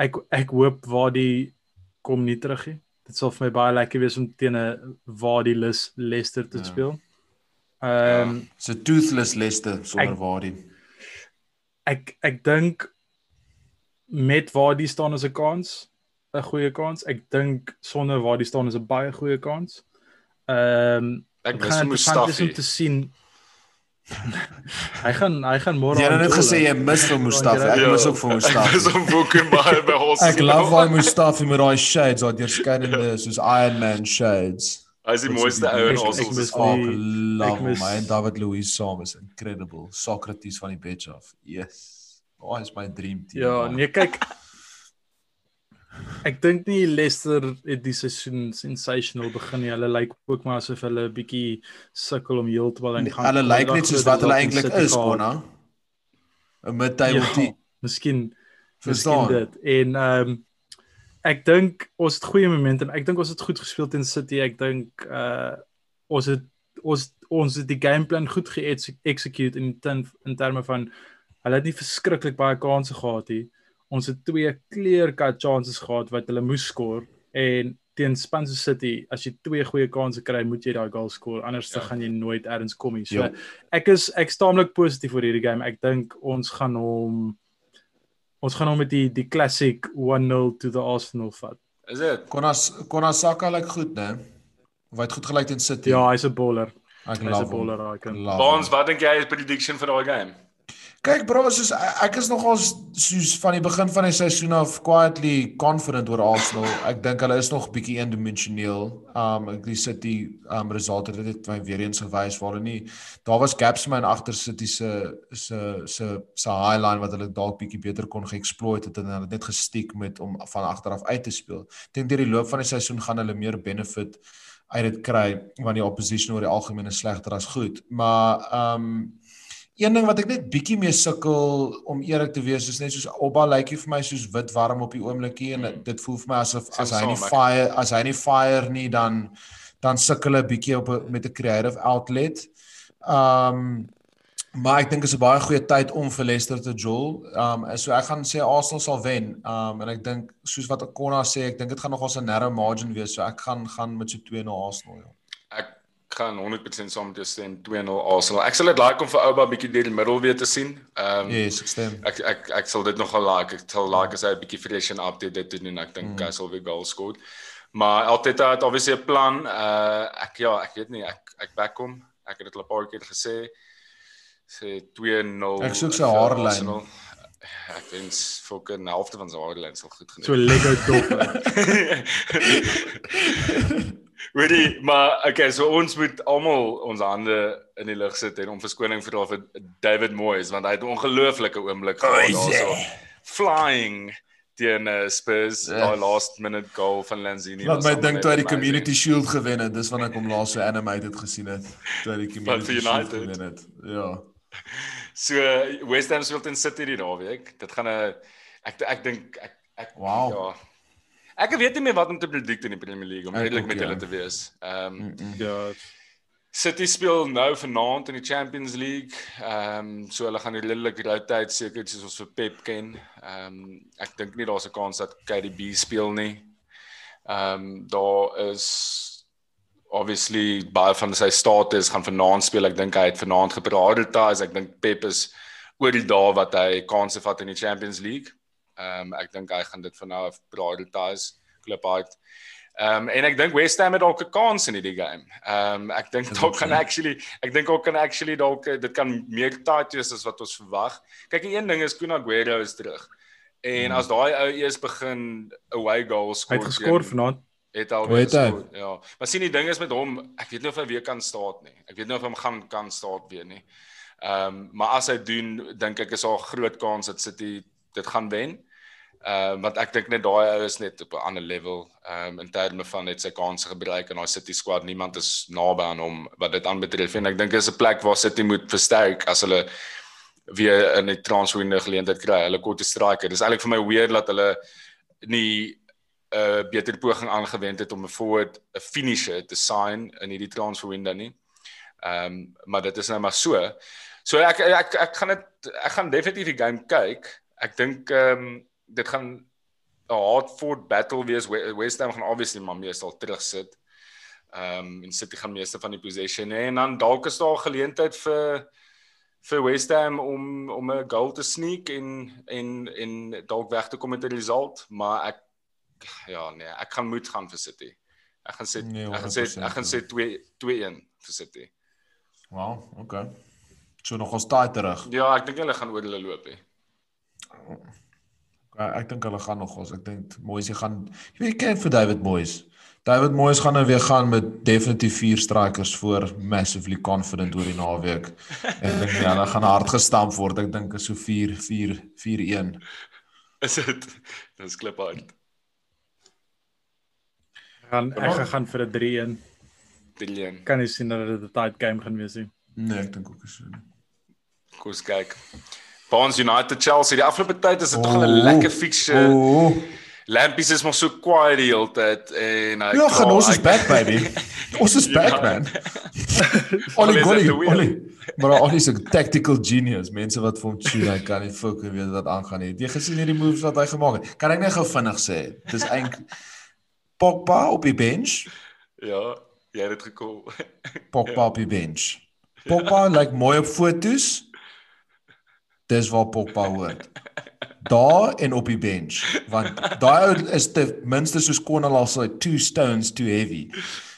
ek ek hoop waar die kom nie terug nie. Dit sal vir my baie lekker wees om teen 'n Wadi Lus Leicester te Ja. speel. Ehm um, So toothless Leicester sonder Wadi. ek ek dink met waar die staan is 'n kans, 'n goeie kans. Ek dink sonder waar die staan is 'n baie goeie kans. Ehm um, Ek dit mis gaan interessant wees om Mustafi. te sien. Hy gaan hy gaan môre Jy het net gesê jy mis vir Mustafi. Ek Ja. mis ook vir Ek Mustafi. is om boeke baie by ons. Ek love daai Mustafi met daai shades, daai deurskynende soos Iron Man shades. Hy is die mooiste ou in Ek- ons ek ons mis Oh, die- love ek mis- my en David Luiz saam is incredible. Socrates van die bench af. Yes. Daai is my dream team. Ja, man. nee kyk. Ek dink nie Leicester het die seisoen sensational begin nie. Hulle lyk ook maar asof hulle 'n bietjie sukkel om heeltemal aan die gang Hulle kom. lyk Hulle net soos wat hulle eintlik is. Konna. 'n Mid-table Ja, team. Miskien Verstaan? miskien dit. En ehm um, ek dink ons het goeie momentum. Ek dink ons het goed gespeel teen City. Ek dink uh ons het ons ons het die gameplan goed ge-execute in ten, in terme van hulle het nie verskriklik baie kansse gehad nie. Ons het twee clear cut chances gehad wat hulle moes skoor en teen Spanse City as jy twee goeie kansse kry, moet jy daai goal skoor anders dan Ja. gaan jy nooit elders kom nie. So Ja. ek is ek staamlik positief oor hierdie game. Ek dink ons gaan hom ons gaan hom met die die classic 1-0 to the Arsenal vat. Is dit? Konna Konna Saka lyk goed, né? Of hy het goed gelyk teen City. Ja, hy's 'n bowler. ek Hy's 'n bowler daai kind. Baans, wat dink jy is prediction vir daai game? Kyk bro, soos ek is nogal soos van die begin van die seisoen af quietly confident oor Arsenal. Ek dink hulle is nog bietjie eendimensioneel. Um ek die City um resultate het dit my weer eens gewys waar hulle nie daar was gaps my in agter City se se se se highline wat hulle dalk bietjie beter kon geëxploit het en hulle het net gestiek met om van agter af uit te speel. Ek dink deur die loop van die seisoen gaan hulle meer benefit uit dit kry want die opposition oor die algemeen is slegter as goed. Maar um Een ding wat ek net bietjie mee sukkel om eerlik te wees is net soos Obba lyk like vir my soos wit warm op die oomblikie en dit- dit voel vir my asof Stem as hy nie fire as hy nie fire nie dan dan sukkel hy bietjie op met 'n creative outlet. Um maar ek dink is 'n baie goeie tyd om vir Leicester te jol. Um so ek gaan sê Arsenal sal wen. Um en ek dink soos wat Akona sê, ek dink dit gaan nogals 'n narrow margin wees. So ek gaan gaan met so 2 na Arsenal. Ja. Gaan 100% saam met jou stem 2-0 Arsenal. Ek sal dit like om vir Ouba bietjie deur die middel weer te sien. Ehm um, Yes, ek stem. ek ek ek sal dit nogal like. Ek sal like as hy 'n bietjie fresh en update dit doen en ek dink Mm. hy sal weer goal skoor. Maar altyd het obviously 'n plan. Uh ek ja, ek weet nie, ek ek back hom. Ek het dit al 'n paar keer gesê. Sê 2-0. Ek soek sy haarlyn. Ek wens fucking helfte van sy haarlyn sal goed genoeg. So Lego dop. Hoorie, maar okay, so ons moet almal ons hande in die lug sit en om verskoning vra vir David Moyes want hy het 'n ongelooflike oomblik gehad daarso. Flying teen uh, Spurs, Ja. daai last minute goal van Lanzini. Laat was my dink toe hy die amazing. Community Shield gewen het. Dis wanneer ek hom laas so animated gesien het. Toe hy die Community Shield gewen het. Ja. So West Ham speel teen City die naweek. Dit gaan 'n ek ek dink ek ek Wow. ja. Ek weet nie meer wat om te predict in die Premier League om redelik met ja. julle te wees. Ehm um, ja. City speel nou vanaand in die Champions League. Ehm um, so hulle gaan redelik rotate seker soos ons vir Pep ken. Ehm um, ek dink nie daar's 'n kans dat KDB speel nie. Ehm um, daar is obviously baie van sy status gaan vanaand speel. Ek dink hy het vanaand geprioritiseer. Ek dink Pep is oor die dae wat hy kansse vat in die Champions League. Ehm um, ek dink hy gaan dit van nou af prioritiseer. Klip uit. Ehm um, en ek dink West Ham het dalk 'n kans in hierdie game. Ehm um, ek dink dalk so. actually ek dink ook kan actually dalk eh, dit kan meer tight wees as wat ons verwag. Kyk, een ding is Kun Aguero is terug. En as daai ou eers begin away goals Hy skoor. het geskor teen- vanaand. Het al Hoe het hy? geskor, Ja. Maar sien die ding is met hom, ek weet nie of hy weer kan staat nie. Ek weet nie of hy hom gaan kan staat weer nie. Ehm um, maar as hy doen, dink ek is daar groot kans dat City dit gaan wen. Ehm uh, want ek dink net daai ou is net op 'n ander level ehm um, in terme van net sy kansse gebruik en daai City squad niemand is naby aan hom wat dit aanbetref en ek dink dit is 'n plek waar City moet versterk as hulle weer in die transferwindow geleentheid kry. Hulle korte striker. Dis eintlik vir my weird dat hulle nie 'n uh, beter poging aangewend het om 'n forward 'n finisher te sign in hierdie transfer window nie. Ehm um, maar dit is nou maar so. So ek ek ek gaan dit ek gaan definitief die game kyk. Ek dink ehm um, dit gaan 'n hard fought battle wees. We- West Ham gaan obviously maar meestal terugsit. Ehm um, en City gaan meeste van die possession hê en dan dalk is daar 'n geleentheid vir vir West Ham om om 'n goal te sneak en en en dalk weg te kom met 'n result, maar ek ja nee, ek gaan moet gaan vir City. Ek gaan sê Nee, ek gaan sê 100% ek gaan sê 2 2-1 vir City. Wow, okay. So nog ons taai terug. Ja, ek dink hulle gaan oor hulle loop hè. Okay, ek dink hulle gaan nog ons. Ek dink Moyes gaan jy weet ken vir David Moyes. David Moyes gaan nou weer gaan met definitief vier strikers voor massively confident oor die naweek. Ek dink ja, hulle gaan hard gestamp word. Ek dink is so 4 4 4-1. Is dit? Dis klip. Ek gaan ek gaan vir 'n 3-1. 3-1. Kan nie sien dat dit 'n tight game gaan wees nie. Nee, ek dink ook is so. Kom ons kyk. Barnes United Chelsea. Die afgelope tyd is dit tog 'n lekker fixture. Ooh. Lampies is maar so kwaai die hele tyd en hy Ja, gaan ons is back baby. Ons is back Ja. man. Always Ollie Golly. Ollie. Maar Ollie is 'n tactical genius. Mense wat vir hom tune, hy kan nie fucking weet wat aangaan nie. Het Jy gesien hierdie moves wat hy gemaak het. Kan ek net gou vinnig sê? Dis eintlik Pogba op die bench. Ja, jy het dit gekom. Pogba op die bench. Pogba lyk like mooi op fotos. Dis waar Pogba hoort. Daar en op die bench, want daai ou is ten minste soos Konal al sê two stones too heavy.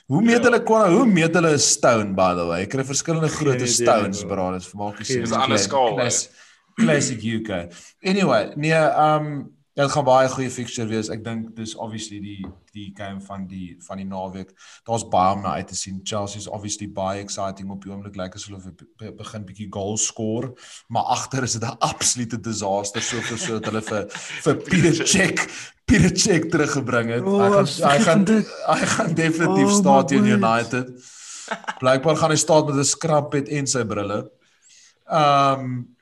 Hoe meet hulle Konal? Hoe meet hulle 'n stone by the way? Ek kry verskillende grootte stones, nie, bro. Dit maak nie sin. Dis 'n ander skaal, Classic UK. Anyway, nee, um dit gaan baie goeie fixture wees. Ek dink dis obviously die die game van die van die naweek. Daar's baie om na uit te sien. Chelsea is obviously baie exciting op die oomblik. Lyk asof hulle be- be- begin bietjie goals score, maar agter is dit 'n absolute disaster soveel so dat hulle vir vir Peter Cech Peter Cech teruggebring het. Oh, hy gaan hy gaan hy gaan definitief Oh, staan teen. United. Blykbaar gaan hy staan met 'n skrappet en sy brille. Um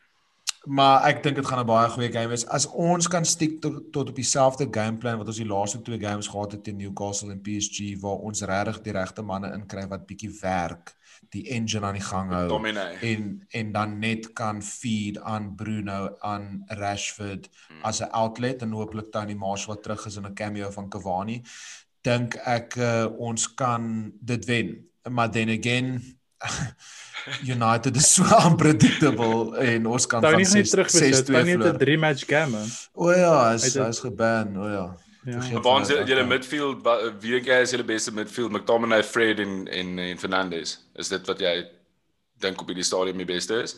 maar ek dink dit gaan 'n baie goeie game wees. As ons kan stiek tot, tot op dieselfde gameplan wat ons die laaste twee games gehad het teen Newcastle en PSG waar ons regtig die regte manne inkry wat bietjie werk, die engine aan die gang hou Dominee. en en dan net kan feed aan Bruno aan Rashford Hmm. as 'n outlet en hooplik Tony Marshall wat terug is in 'n cameo van Cavani dink ek uh, ons kan dit wen maar then again United is so unpredictable en ons kan van gaan nie 6 terug wees. 6 Tony 2 het 'n verloor. 3 match game. man. O ja, hy's het- hy's geban. O ja. Ja. Waar is julle okay. midfield wie dink jy is julle beste midfield? McTominay, Fred en en en Fernandes. Is dit wat jy dink op hierdie stadium die beste is?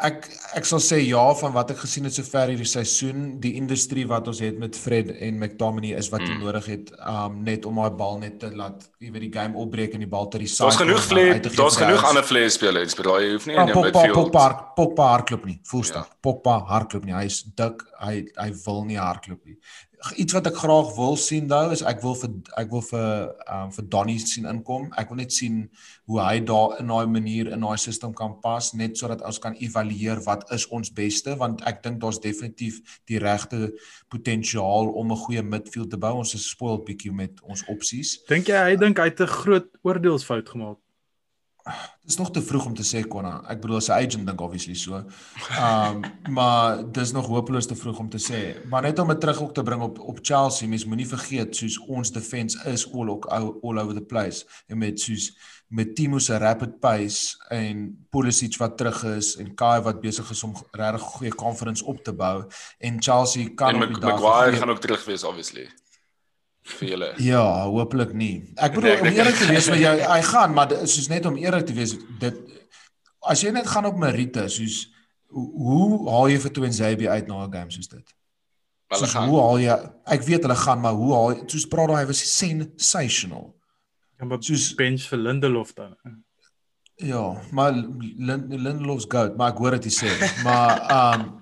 Ek ek sal sê ja van wat ek gesien het sover hierdie seisoen, die industrie wat ons het met Fred en McTominay is wat jy Mm. nodig het um net om daai bal net te laat jy weet die game opbreek en die bal te recycle. Daar's genoeg gee daar's genoeg ander vlei spelers, maar jy hoef nie Ja, in jou midfield. Pogba Pogba hardloop nie. Volstap. Ja. Pogba hardloop nie. Hy's dik. Hy hy wil nie hardloop nie. Iets wat ek graag wil sien nou is ek wil vir ek wil vir um vir Donny sien inkom. Ek wil net sien hoe hy daar in daai manier in daai stelsel kan pas net sodat ons kan evalueer wat is ons beste want ek dink daar's definitief die regte potensiaal om 'n goeie midfield te bou. Ons is spoiled bietjie met ons opsies. Dink jy hy dink hy het 'n groot oordeelsfout gemaak? Dis nog te vroeg om te sê Konna. Ek bedoel sy agent dink obviously so. Um maar dis nog hopeloos te vroeg om te sê. Maar net om dit terug ook te bring op op Chelsea, mens moenie vergeet soos ons defense is all all over the place en met soos met Timo se rapid pace en Pulisic wat terug is en Kai wat besig is om regtig goeie confidence op te bou en Chelsea kan En op die dag Maguire gaan ook terug wees obviously. Vir julle. Ja, hopelik nie. Ek bedoel om eerlik te wees met jou, hy gaan, maar soos net om eerlik te wees, dit as jy net gaan op Merite, soos Hoe, hoe haal jy vir Twinzabi uit na 'n game soos dit? Hulle Soos, gaan hoe haal jy ek weet hulle gaan maar hoe haal jy soos praat hy was sensational. Ja, maar Soos- bench vir Lindelof dan. Ja, maar Lin- Lindelof's goat, maar ek hoor dit hy sê. Maar um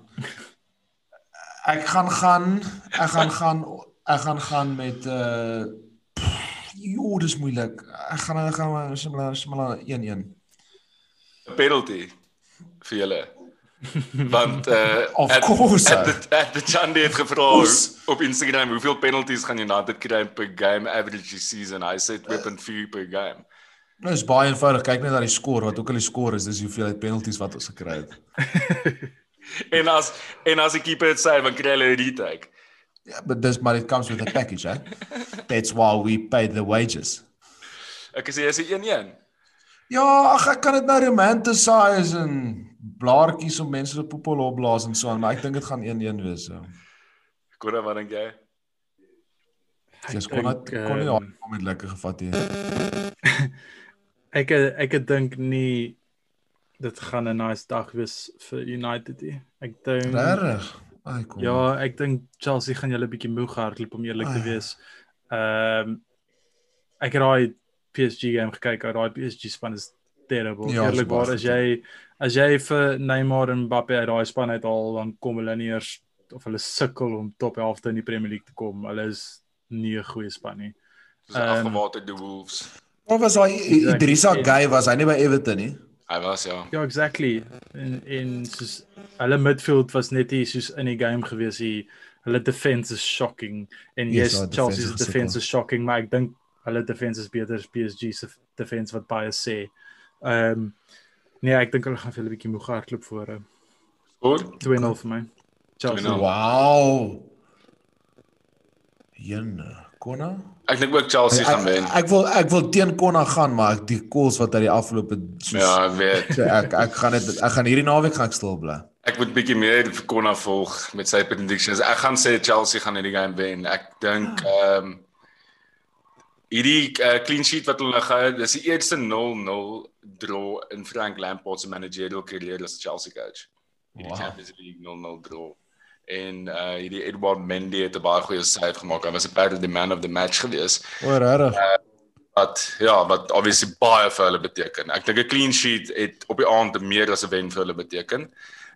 ek gaan gaan ek gaan gaan ek gaan gaan met uh Jo, dis moeilik. Ek gaan ek gaan maar similar similar 1-1. 'n penalty vir julle. Want uh Of at- course, at the, at the Chandy het gevra op Instagram hoeveel penalties gaan United kry per game average this season. Hy sê 2.4 per game. Nou is baie eenvoudig. Kyk net na die skoor, wat ook al die skoor is, dis hoeveel penalties wat ons gekry het. En as en as die keeper dit sê, dan kry hulle 'n retake. Ja, but dis maar it comes with a package, eh? That's why we pay the wages. Ek sê jy sê 1-1. Ja, ag ek kan dit nou romanticize en blaartjies om mense op poepel opblaas en so aan, maar ek dink dit gaan 1-1 wees. So. Kora wat dink jy? Dis kon dit dink, kon nie ehm, daar met lekker gevat hier. Ek ek ek dink nie dit gaan 'n nice dag wees vir United nie. Ek dink Regtig? Ai kom. Ja, ek dink Chelsea gaan julle bietjie moeg hardloop om eerlik te Ai. wees. Ehm ek het daai PSG game gekyk, daai PSG span is terrible. Ja, Eerlikwaar as jy as jy vir Neymar en Mbappe uit daai span uithaal, dan kom hulle nie eers of hulle sukkel om top 11 in die Premier League te kom. Hulle is nie 'n goeie span nie. Dis Ehm, afgewaterde Wolves. Wat was daai Exactly. Idrissa Gueye was hy nie by Everton nie? Hy was ja. Ja, exactly. En en soos hulle midfield was net nie soos in die game gewees nie. Hulle defense is shocking en Yes, yes, hulle Chelsea's defense is defense is shocking, maar ek dink hulle defense is beter as PSG se defense wat baie sê. Ehm um, nee, ek dink hulle gaan vir 'n bietjie moeg hardloop voor uh, Goed. 2-0 vir my. Chelsea. 2-0. Wow. Jenne, Konna? Ek dink ook Chelsea gaan wen. Ek, ek wil ek wil teen Konna gaan, maar ek- die calls wat hy die afgelope soos Ja, ek weet. So ek ek gaan dit ek gaan hierdie naweek gaan ek stil bly. Ek moet bietjie meer vir Konna volg met sy predictions. Ek gaan sê Chelsea gaan hierdie game wen. Ek dink ehm um, hierdie uh, clean sheet wat hulle gehad, dis die eerste 0-0 draw in Frank Lampard se managerial carrière as Chelsea coach. Hierdie wow. Champions League 0-0 draw. En uh hierdie Edward Mendy het 'n baie goeie save gemaak. Hy was apparently the man of the match gewees. O, regtig? wat ja, wat obviously baie vir hulle beteken. Ek dink 'n clean sheet het op die aand meer as 'n wen vir hulle beteken.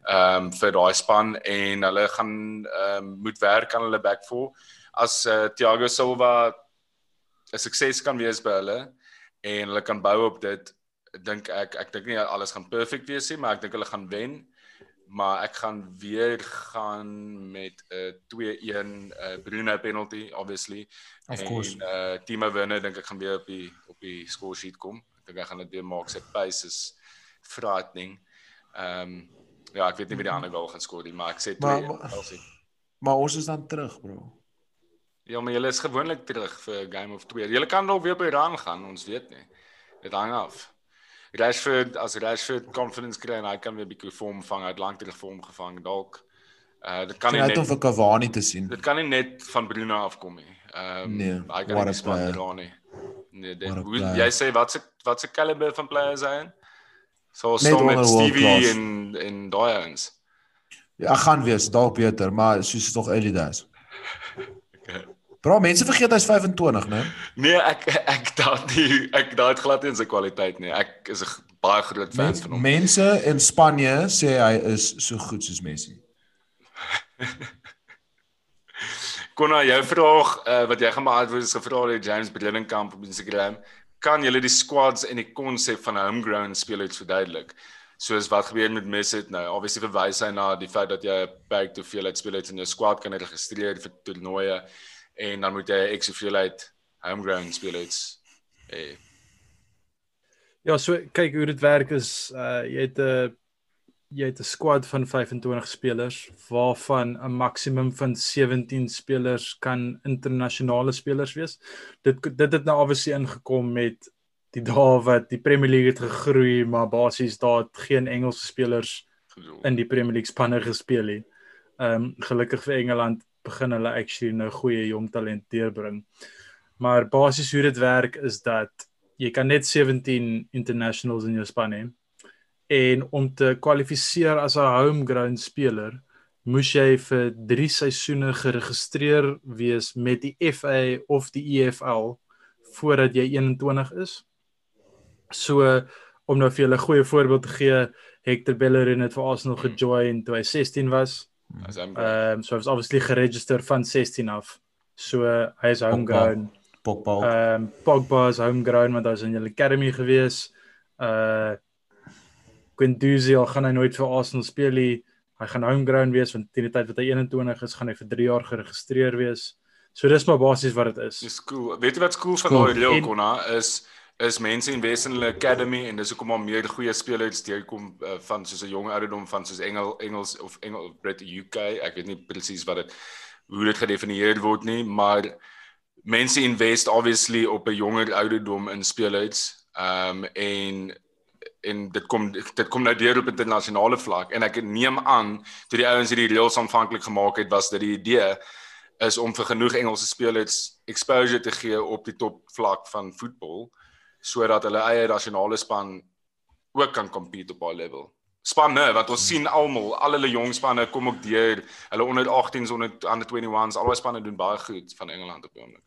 Ehm um, vir daai span en hulle gaan ehm um, moet werk aan hulle back four. As uh, Thiago Silva 'n sukses kan wees by hulle en hulle kan bou op dit, dink ek ek dink nie alles gaan perfek wees nie, maar ek dink hulle gaan wen. Maar ek gaan weer gaan met 'n uh, 2-1 uh, Bruno penalty obviously. Of course. En uh Timo Werner dink ek gaan weer op die op die score sheet kom. Ek dink hy gaan dit weer maak. Sy pace is frightening. Ehm um, ja, ek weet nie wie die ander goal gaan skoor nie, maar ek sê Maar- 2 maar- Chelsea. Maar ons is dan terug, bro. Ja, maar julle is gewoonlik terug vir game of 2. Julle kan dalk weer by run gaan, ons weet nie. Dit hang af. Rashford as Rashford confidence kry en hy kan weer bietjie vorm vang, hy het lank terug vorm gevang dalk. Uh dit kan nie net om vir Cavani te sien. dit kan nie net van Bruno afkom nie. Ehm um, Nee, hy kan nie span dra nie. Nee, dit hoe, jy sê wat se wat se caliber van players hy in? So so met Stevie en en daai ouens. Ja, gaan wees dalk beter, maar soos tog early days. Bro, mense vergeet hy's 25, né? Nee, ek ek daat nie ek daat glad nie in sy kwaliteit nie. Ek is 'n baie groot fan Mens, van hom. mense in Spanje sê hy is so goed soos Messi. Konna, jou vraag uh, wat jy gaan beantwoord is gevra deur James Bredenkamp op Instagram. Kan julle die squads en die konsep van 'n homegrown speelers verduidelik? Soos wat gebeur met Messi nou? Obviously verwys hy na die feit dat jy 'n beperkte hoeveelheid spelers in jou squad kan registreer vir toernooie en dan moet jy ek hoeveelheid homegrown spelers hê. Ja, so kyk hoe dit werk is uh jy het 'n jy het 'n squad van 25 spelers waarvan 'n maksimum van 17 spelers kan internasionale spelers wees. Dit dit het nou obviously ingekom met die dae wat die Premier League het gegroei, maar basies daar het geen Engelse spelers in die Premier League spanne gespeel nie. Ehm um, gelukkig vir Engeland begin hulle actually nou goeie jong talent deurbring. Maar basies hoe dit werk is dat jy kan net 17 internationals in jou span hê en om te kwalifiseer as 'n homegrown speler moes jy vir 3 seisoene geregistreer wees met die FA of die EFL voordat jy 21 is. So om nou vir julle 'n goeie voorbeeld te gee, Hector Bellerin het vir Arsenal gejoin toe hy 16 was. As. Ehm um, so was obviously geregistreer van 16 af. So hy is homegrown. Pogba. Ehm um, Pogba is homegrown want hy was in die academy gewees. Uh Guendouzi al gaan hy nooit vir Arsenal speel nie. Hy gaan homegrown wees want teen die tyd wat hy 21 is, gaan hy vir 3 jaar geregistreer wees. So dis maar basies wat dit is. Dis cool. Weet jy wat cool van daai reël En- konna is is mense invest in hulle academy en dis hoekom maar meer goeie spelers deurkom uh, van soos 'n jong ouderdom van soos Engel Engels of Engel Brit UK. Ek weet nie presies wat dit hoe dit gedefinieer word nie, maar mense invest obviously op 'n jonger ouderdom in spelers. Ehm um, en en dit kom dit kom nou deur op internasionale vlak en ek neem aan toe die ouens hierdie reëls aanvanklik gemaak het was dit die idee is om vir genoeg Engelse spelers exposure te gee op die top vlak van voetbal sodat hulle eie nasionale span ook kan compete op daai level. Spanne wat ons sien almal, al hulle jong spanne kom ook deur. Hulle onder 18s, onder under 21s, al daai spanne doen baie goed van Engeland op die oomblik.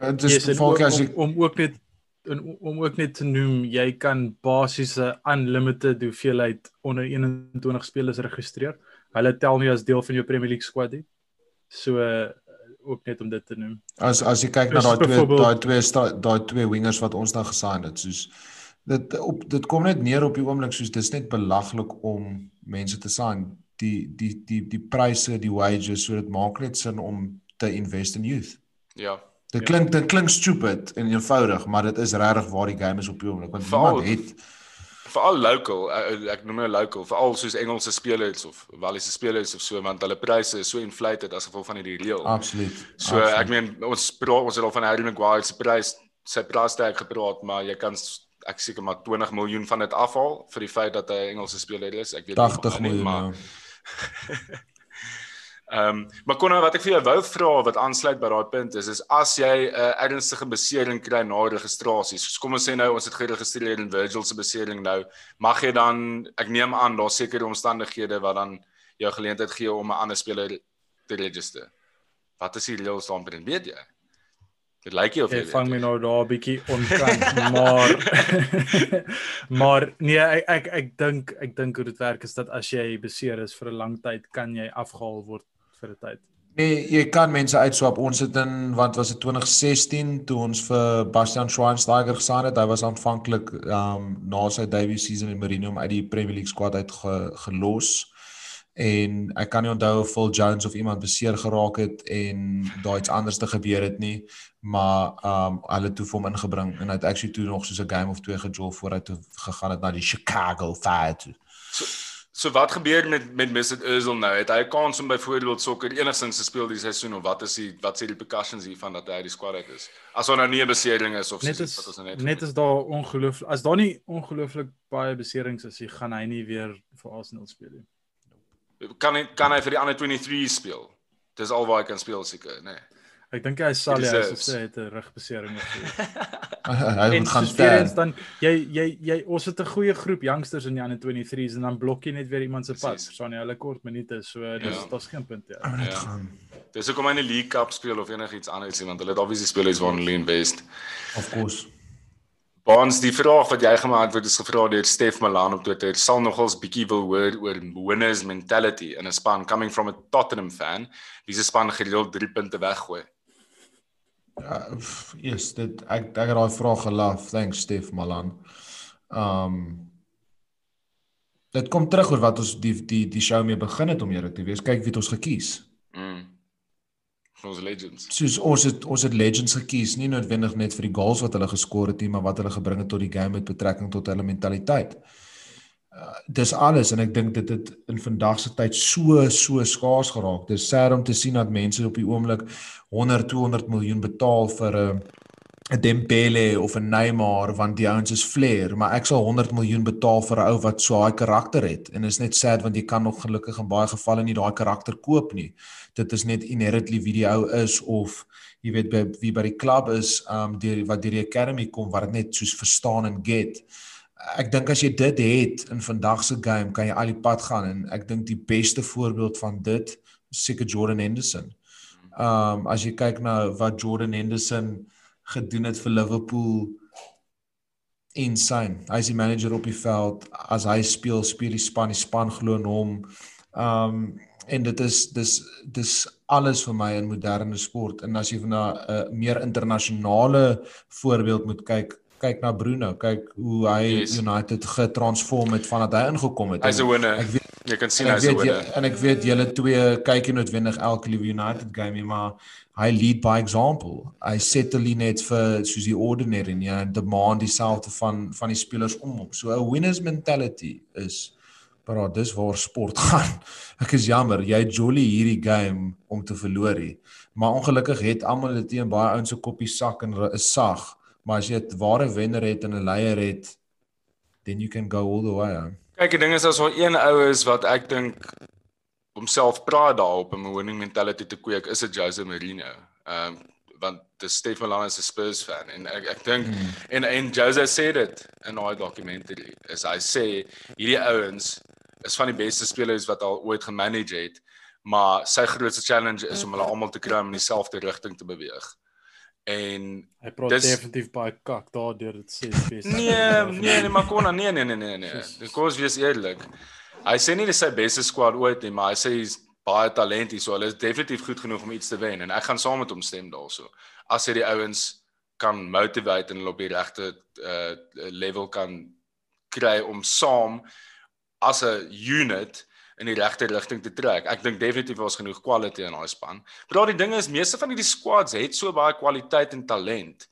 Dit Yes, is volk ook, as om, jy om ook net en om ook net te noem, jy kan basiese unlimited hoeveelheid onder 21 spelers registreer. Hulle tel nie as deel van jou Premier League squad nie. So ook net om dit te noem. as as jy kyk na Soos daai twee daai twee daai twee wingers wat ons nou gesign het, soos dit op dit kom net neer op die oomblik soos dis net belaglik om mense te sign. Die die die die pryse, die wages, so dit maak net sin om te invest in youth. Ja. Dit klink dit klink stupid en eenvoudig, maar dit is regtig waar die game is op die oomblik want niemand het Veral local, uh, ek noem nou local, veral soos Engelse spelers of Walliese spelers of so want hulle pryse is so inflated as gevolg van hierdie reël. absoluut. So ek meen ons praat ons het al van Harry Maguire se prys sy prystag gepraat, maar jy kan ek seker maar 20 miljoen van dit afhaal vir die feit dat hy 'n Engelse speler is. Ek weet nie 80 van nie, miljoen. maar ja. Ehm um, maar kon wat ek vir jou wou vra wat aansluit by daai punt is is as jy 'n uh, ernstige besering kry na registrasie. So kom ons sê nou ons het geregistreer in Virgil se besering nou, mag jy dan ek neem aan daar sekere omstandighede wat dan jou geleentheid gee om 'n ander speler te register. Wat is die reëls daarin, weet jy? Dit lyk jy of Jy weet vang my nou daar 'n bietjie onkant, maar maar nee, ek ek ek dink ek dink hoe dit werk is dat as jy beseer is vir 'n lang tyd, kan jy afgehaal word vir 'n tyd. Nee, jy kan mense uitswap. Ons het in wat was dit 2016 toe ons vir Bastian Schweinsteiger gesign het. Hy was aanvanklik ehm um, na sy debut season in Marino om uit die Premier League squad uit ge, gelos. En ek kan nie onthou of Phil Jones of iemand beseer geraak het en daar iets anders te gebeur het nie, maar ehm um, hulle toe vir hom ingebring en hy het actually toe nog soos 'n game of twee gejol voor hy toe gegaan het na die Chicago Fire toe. So, so wat gebeur met met Mesut Özil nou? Het hy 'n kans om byvoorbeeld sokker enigstens te speel die seisoen of wat is die wat sê die repercussions hiervan dat hy uit die squad uit is? As daar nou nie 'n besering is of Net is wat ons nou net net is daar ongelooflik as daar nie ongelooflik baie beserings is, nie, gaan hy nie weer vir Arsenal speel nie. kan hy kan hy vir die ander 23 speel. Dis al waar hy kan speel seker, nê. Nee. Ek dink hy sal ja, Reserves. hy het 'n rugbesering of so. hy moet gaan eens ter. dan jy jy jy ons het 'n goeie groep youngsters in die ander 23s en dan blok jy net weer iemand se pad. Precies. Verstaan jy? Hulle kort minute, so dis Ja. daar's geen punt ja. Ou net Ja. gaan. Dis hoekom hy in die League Cup speel of enigiets anders nie want hulle het obviously spelers waarna hulle invest. Of course. Baans die vraag wat jy gemaak het is gevra deur Stef Malan op Twitter sal nogals bietjie wil hoor oor winners mentality in 'n span coming from a Tottenham fan wie se span gereeld 3 punte weggooi. Ja, f- yes, dit ek ek het daai vraag gelaf. Thanks Stef Malan. Um Dit kom terug oor wat ons die die die show mee begin het om eerlik te wees. Kyk wie het ons gekies. Mm. Ons legends. Soos ons het ons het legends gekies, nie noodwendig net vir die goals wat hulle geskor het nie, maar wat hulle gebring het tot die game met betrekking tot hulle mentaliteit. Uh, dis alles en ek dink dit het in vandag se tyd so so skaars geraak. Dis sad om te sien dat mense op die oomblik 100 200 miljoen betaal vir 'n 'n Dembele of 'n Neymar want die ouens is flair, maar ek sal 100 miljoen betaal vir 'n ou wat so daai karakter het. En is net sad want jy kan nog gelukkig in baie gevalle nie daai karakter koop nie. Dit is net inherently wie die ou is of jy weet by wie by die klub is, um deur wat deur die academy kom wat dit net soos verstaan en get. Ek dink as jy dit het in vandag se game kan jy al die pad gaan en ek dink die beste voorbeeld van dit is seker Jordan Henderson. Ehm um, as jy kyk na wat Jordan Henderson gedoen het vir Liverpool insane. Hy is die manager op die veld. As hy speel, speel die span, die span glo in hom. Ehm um, en dit is dis dis alles vir my in moderne sport. En as jy van 'n uh, meer internasionale voorbeeld moet kyk, kyk na Bruno, kyk hoe hy yes. United getransform het vandat hy ingekom het. Hy's 'n winner. Ek weet jy kan sien hy's 'n winner. En ek weet julle twee kyk nie noodwendig elke Liverpool United game nie, maar hy lead by example. Hy settle net vir soos die ordinary nie en demand dieselfde van van die spelers om hom. So 'n winners mentality is maar dis waar sport gaan. Ek is jammer, jy jolly hierdie game om te verloor hier. Maar ongelukkig het almal dit teen baie ouens se koppie sak en is sag. Maar as jy 'n ware wenner het en 'n leier het, then you can go all the way. On. Kyk, die ding is as daar een ou is wat ek dink homself praat daarop om 'n winning mentality te kweek, is dit Jose Mourinho. Ehm um, want die Stefan Lana is 'n Spurs fan en ek ek dink mm. en en Jose sê dit in daai dokumentary. Is hy sê hierdie ouens is van die beste spelers wat al ooit gemanage het, maar sy grootste challenge is om hulle almal te kry om in dieselfde rigting te beweeg. En hy praat dis, definitief baie kak daardeur dit sê beste. Nee, nee, nee, maar kon nee nee nee nee nee. Dis kos wees eerlik. Hy sê nie dis sy beste squad ooit nie, maar hy sê hy's baie talent hier, so hulle is definitief goed genoeg om iets te wen en ek gaan saam met hom stem daaroor. As hy die ouens kan motivate en hulle op die regte uh level kan kry om saam as 'n unit in die regte rigting te trek. Ek dink definitief was genoeg quality in daai span. Maar die ding is meeste van hierdie squads het so baie kwaliteit en talent.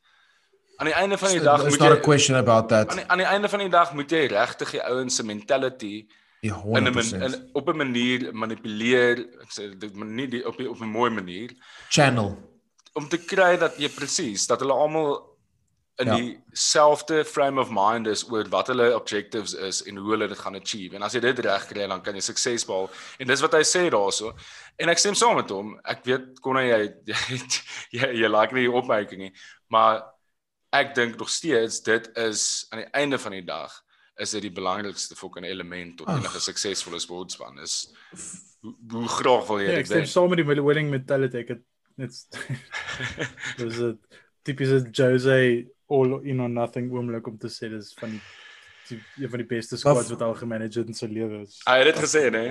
Aan die einde van die dag moet jy not a question about that. Aan die, aan die einde van die dag moet jy regtig die ouens se mentality Ja, 100%. in 'n op 'n manier manipuleer, ek sê dit nie die, op die, op 'n mooi manier channel om te kry dat jy presies dat hulle almal in ja. dieselfde frame of mind is oor wat hulle objectives is en hoe hulle dit gaan achieve. En as jy dit reg kry, dan kan jy sukses behaal. En dis wat hy sê daaroor. En ek stem saam met hom. Ek weet kon hy jy jy, jy, jy like nie opmerking nie, maar ek dink nog steeds dit is aan die einde van die dag is dit die belangrikste fucking element tot enige suksesvolle sportspan is hoe, hoe graag wil jy ja, dit ek stem saam met die winning mentality ek het net dis 'n tipiese Jose all in or nothing oomblik om te sê dis van die een van die beste squads wat al gemanage het in sy lewe is. Hy het dit gesê, né?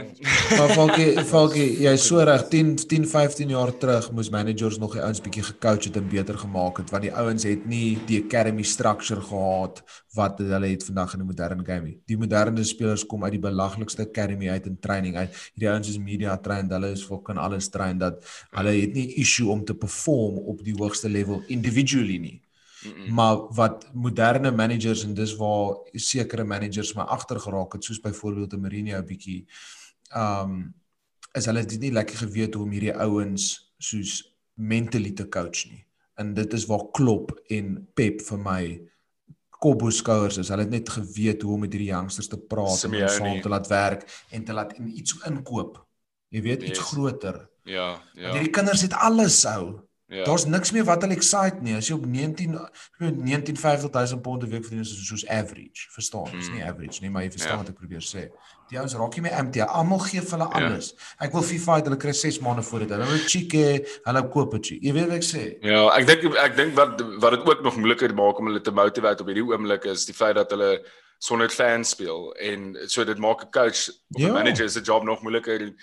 Maar Falkie, Falkie, jy is so reg 10 10 15 jaar terug moes managers nog die ouens bietjie gecoach het en beter gemaak het want die ouens het nie die academy structure gehad wat hulle het vandag in die moderne game. Die moderne spelers kom uit die belaglikste academy uit in training uit. Hierdie ouens is media trained, hulle is fucking alles trained dat hulle het nie issue om te perform op die hoogste level individually nie. Mm -mm. Maar wat moderne managers en dis waar sekere managers my agter geraak het soos byvoorbeeld 'n Mourinho bietjie um is hulle dit nie lekker geweet hoe om hierdie ouens soos mentally te coach nie. En dit is waar Klopp en Pep vir my kop op skouers is. Hulle het net geweet hoe om met hierdie youngsters te praat en saam te laat werk en te laat iets inkoop. Jy weet, yes. iets groter. Ja, ja. Hierdie kinders het alles ou. Ja. Daar's niks meer wat hulle excite nie. As jy op 19 19500 pond 'n week verdien is soos average, verstaan? Dis mm. nie average nie, maar jy verstaan ja. wat ek probeer sê. Die ouens raak nie meer empty. Almal gee vir hulle ja. alles. Ja. Ek wil FIFA het hulle kry 6 maande voor dit. Hulle wil chique, hulle koop dit. Jy weet wat ek sê? Ja, ek dink ek dink wat wat dit ook nog moeiliker maak om hulle te motivate op hierdie oomblik is die feit dat hulle sonder fans speel en so dit maak 'n coach of 'n ja. manager se job nog moeiliker. En,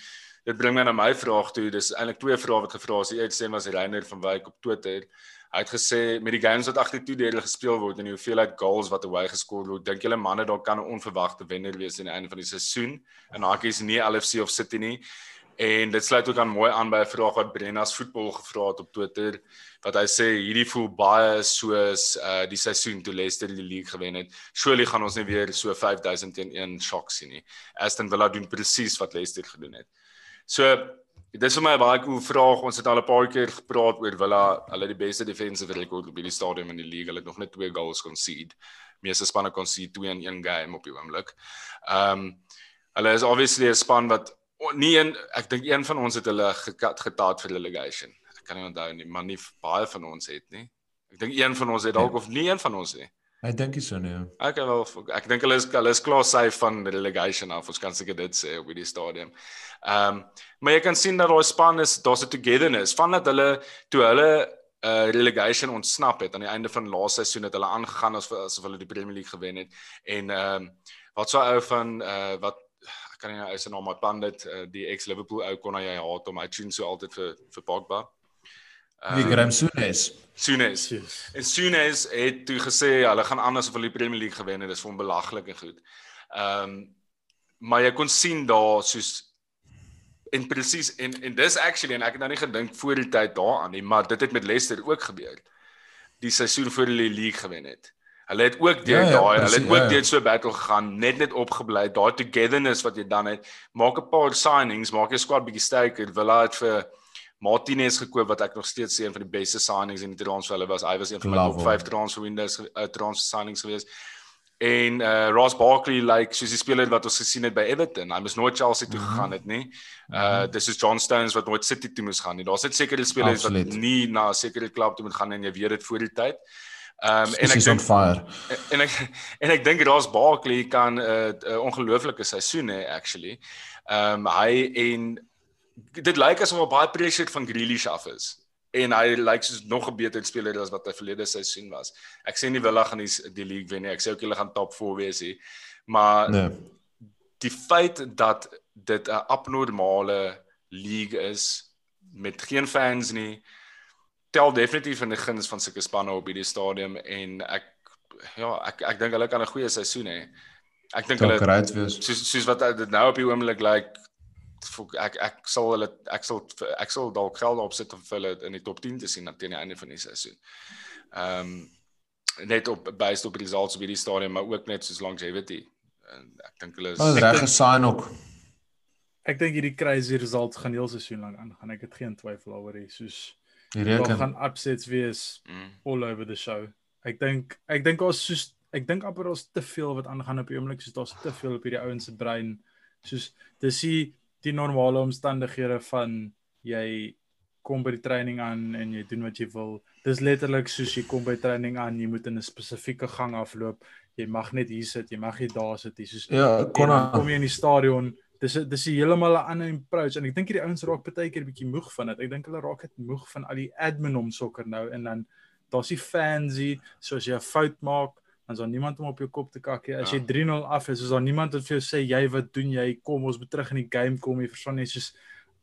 dit bring my na my vraag toe. Dis eintlik twee vrae wat gevra is. Die een sê was Reiner van Wyk op Twitter. Hy het gesê met die games wat agter toe dele gespeel word en die hoeveelheid goals wat away geskoor word, dink julle manne daar kan 'n onverwagte wenner wees aan die einde van die seisoen. En hakies nie LFC of City nie. En dit sluit ook aan mooi aan by 'n vraag wat Brennas voetbal gevra het op Twitter wat hy sê hierdie voel baie soos uh die seisoen toe Leicester die league gewen het. Surely gaan ons nie weer so 5000 teen 1 shock sien nie. Aston Villa doen presies wat Leicester gedoen het. So dis vir my 'n baie cool vraag. Ons het al 'n paar keer gepraat oor Villa, hulle die beste defensive record op die stadium in die league. Hulle het nog net twee goals concede. Meeste spanne concede 2 in een game op die oomblik. Ehm um, hulle is obviously 'n span wat nie een ek dink een van ons het hulle gekat getaat vir relegation. Ek kan nie onthou nie, maar nie baie van ons het nie. Ek dink een van ons het dalk ja. of nie een van ons nie. Ek dink dis so nee. Ek wel ek dink hulle is hulle is klaar sy van relegation af. Ons kan seker dit sê op die stadium. Ehm um, maar jy kan sien dat daai span is daar's 'n togetherness vandat hulle toe hulle uh relegation ontsnap het aan die einde van laaste seisoen het hulle aangegaan asof asof hulle die Premier League gewen het en ehm um, wat so ou van uh wat ek kan nie nou sy naam maar pandit uh, die ex Liverpool ou kon hy haat hom hy tune so altyd vir vir Pogba. Wie um, Graham Souness. Souness. En Souness het toe gesê hulle gaan anders of hulle die Premier League gewen het dis vir hom belaglik en goed. Ehm um, maar jy kon sien daar soos en presies en en dis actually en ek het nou nie gedink voor die tyd daaraan nie, maar dit het met Leicester ook gebeur. Die seisoen voor hulle die league gewen het. Hulle het ook deur ja, ja, daai, hulle het ook ja, ja. deur so 'n battle gegaan, net net opgebly. Daai togetherness wat jy dan het, maak 'n paar signings, maak jou squad bietjie sterker. Villa het vir Martinez gekoop wat ek nog steeds een van die beste signings in die transfer hulle was. Hy was een van my top 5 transfer windows uh, transfer signings geweest. En uh Ross Barkley like soos die speler wat ons gesien het by Everton. Hy moes nooit Chelsea toe mhm. gegaan het nie. Uh dis is John Stones wat nooit City toe moes gaan nie. Daar's net sekere spelers Absolute. wat nie na 'n sekere klub toe moet gaan en jy weet dit voor die tyd. Um en ek dink. En ek en ek dink Ross Barkley kan 'n uh, uh, ongelooflike seisoen hê actually. Um hy en dit lyk asof hy baie pressure van Grealish af is en hy lyk like soos nog 'n beter speler as wat hy verlede seisoen was. Ek sê nie Villa gaan die, die league wen nie. Ek sê ook hulle gaan top 4 wees hier. Maar nee. die feit dat dit 'n abnormale league is met geen fans nie tel definitief in die guns van sulke spanne op hierdie stadium en ek ja, ek ek dink hulle kan 'n goeie seisoen hê. Ek dink hulle soos soos wat dit nou op die oomblik lyk like, ek ek sal hulle ek sal ek sal dalk geld opsit om hulle in die top 10 te sien teen die einde van die seisoen. Ehm um, net op based op results op hierdie stadium maar ook net soos longevity. En ek dink hulle is oh, reg gesign ook. Ek dink hierdie crazy results gaan heel seisoen lank aangaan. Ek het geen twyfel oor dit. Soos hier gaan upsets wees mm. all over the show. Ek dink ek dink ons soos ek dink amper ons te veel wat aangaan op die oomblik soos daar's te veel op hierdie ouens se brein. Soos dis die die normale omstandighede van jy kom by die training aan en jy doen wat jy wil. Dis letterlik soos jy kom by training aan, jy moet in 'n spesifieke gang afloop. Jy mag net hier sit, jy mag nie daar sit nie. Soos Ja, kon kom jy in die stadion. Dis dis is heeltemal 'n ander approach en ek dink hierdie ouens raak baie keer bietjie moeg van dit. Ek dink hulle raak net moeg van al die admin om sokker nou en dan daar's die fansie, soos jy 'n fout maak, dan is daar niemand om op jou kop te kak nie. As jy 3-0 ja. af is, is daar niemand wat vir jou sê jy wat doen jy? Kom ons moet terug in die game kom. Jy verstaan net soos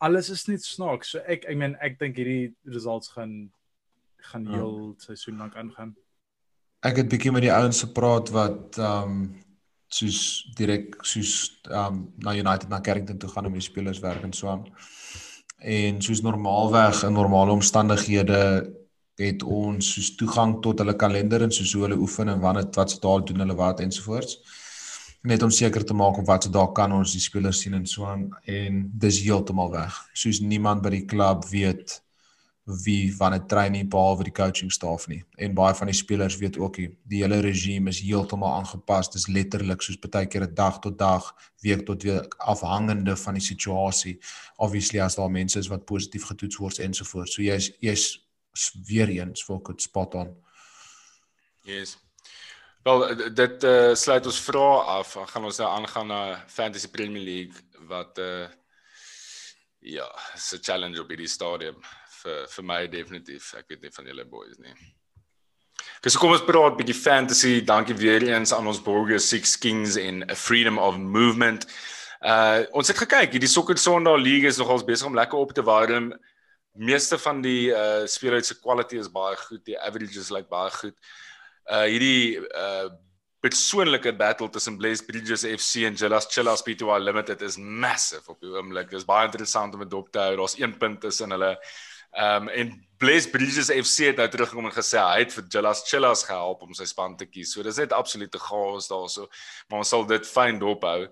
alles is net snaaks. So ek ek meen ek dink hierdie results gaan gaan ja. heel seisoen lank aangaan. Ek het bietjie met die ouens gepraat wat ehm um, soos direk soos ehm um, na United na Carrington toe gaan om die spelers werk en so aan. En soos normaalweg in normale omstandighede het ons soos toegang tot hulle kalender en soos hoe hulle oefen en wanneer wat se dae doen hulle wat ensovoorts. Net om seker te maak op watter dae kan ons die spelers sien en so aan en dis heeltemal weg. Soos niemand by die klub weet wie van 'n training behalwe die coaching staf nie. En baie van die spelers weet ook nie. Die hele regime is heeltemal aangepas. Dis letterlik soos baie keer 'n dag tot dag, week tot week afhangende van die situasie. Obviously as daar mense is wat positief getoets word ensovoorts. So jy's jy's weer eens vir ek spot on. Yes. Wel dit uh, sluit ons vrae af. Dan gaan ons nou aangaan na Fantasy Premier League wat uh ja, 'n challenge op hierdie stadium vir vir my definitief. Ek weet nie van julle boys nie. Okay, so kom ons praat 'n bietjie fantasy. Dankie weer eens aan ons Borger Six Kings in a Freedom of Movement. Uh ons het gekyk, hierdie Soccer Sondag League is nogals besig om lekker op te warm meeste van die uh spelers se quality is baie goed, die averages lyk like baie goed. Uh hierdie uh persoonlike battle tussen Blaze Bridges FC en Jellas Chillas P2 Limited is massive op die oomblik. Dit is baie interessant om dit op te hou. Daar's een punt tussen hulle. Um en Blaze Bridges FC het nou teruggekom en gesê hy het vir Jellas Chillas gehelp om sy span te kies. So dis net absolute chaos daarso. Maar ons sal dit fyn dophou.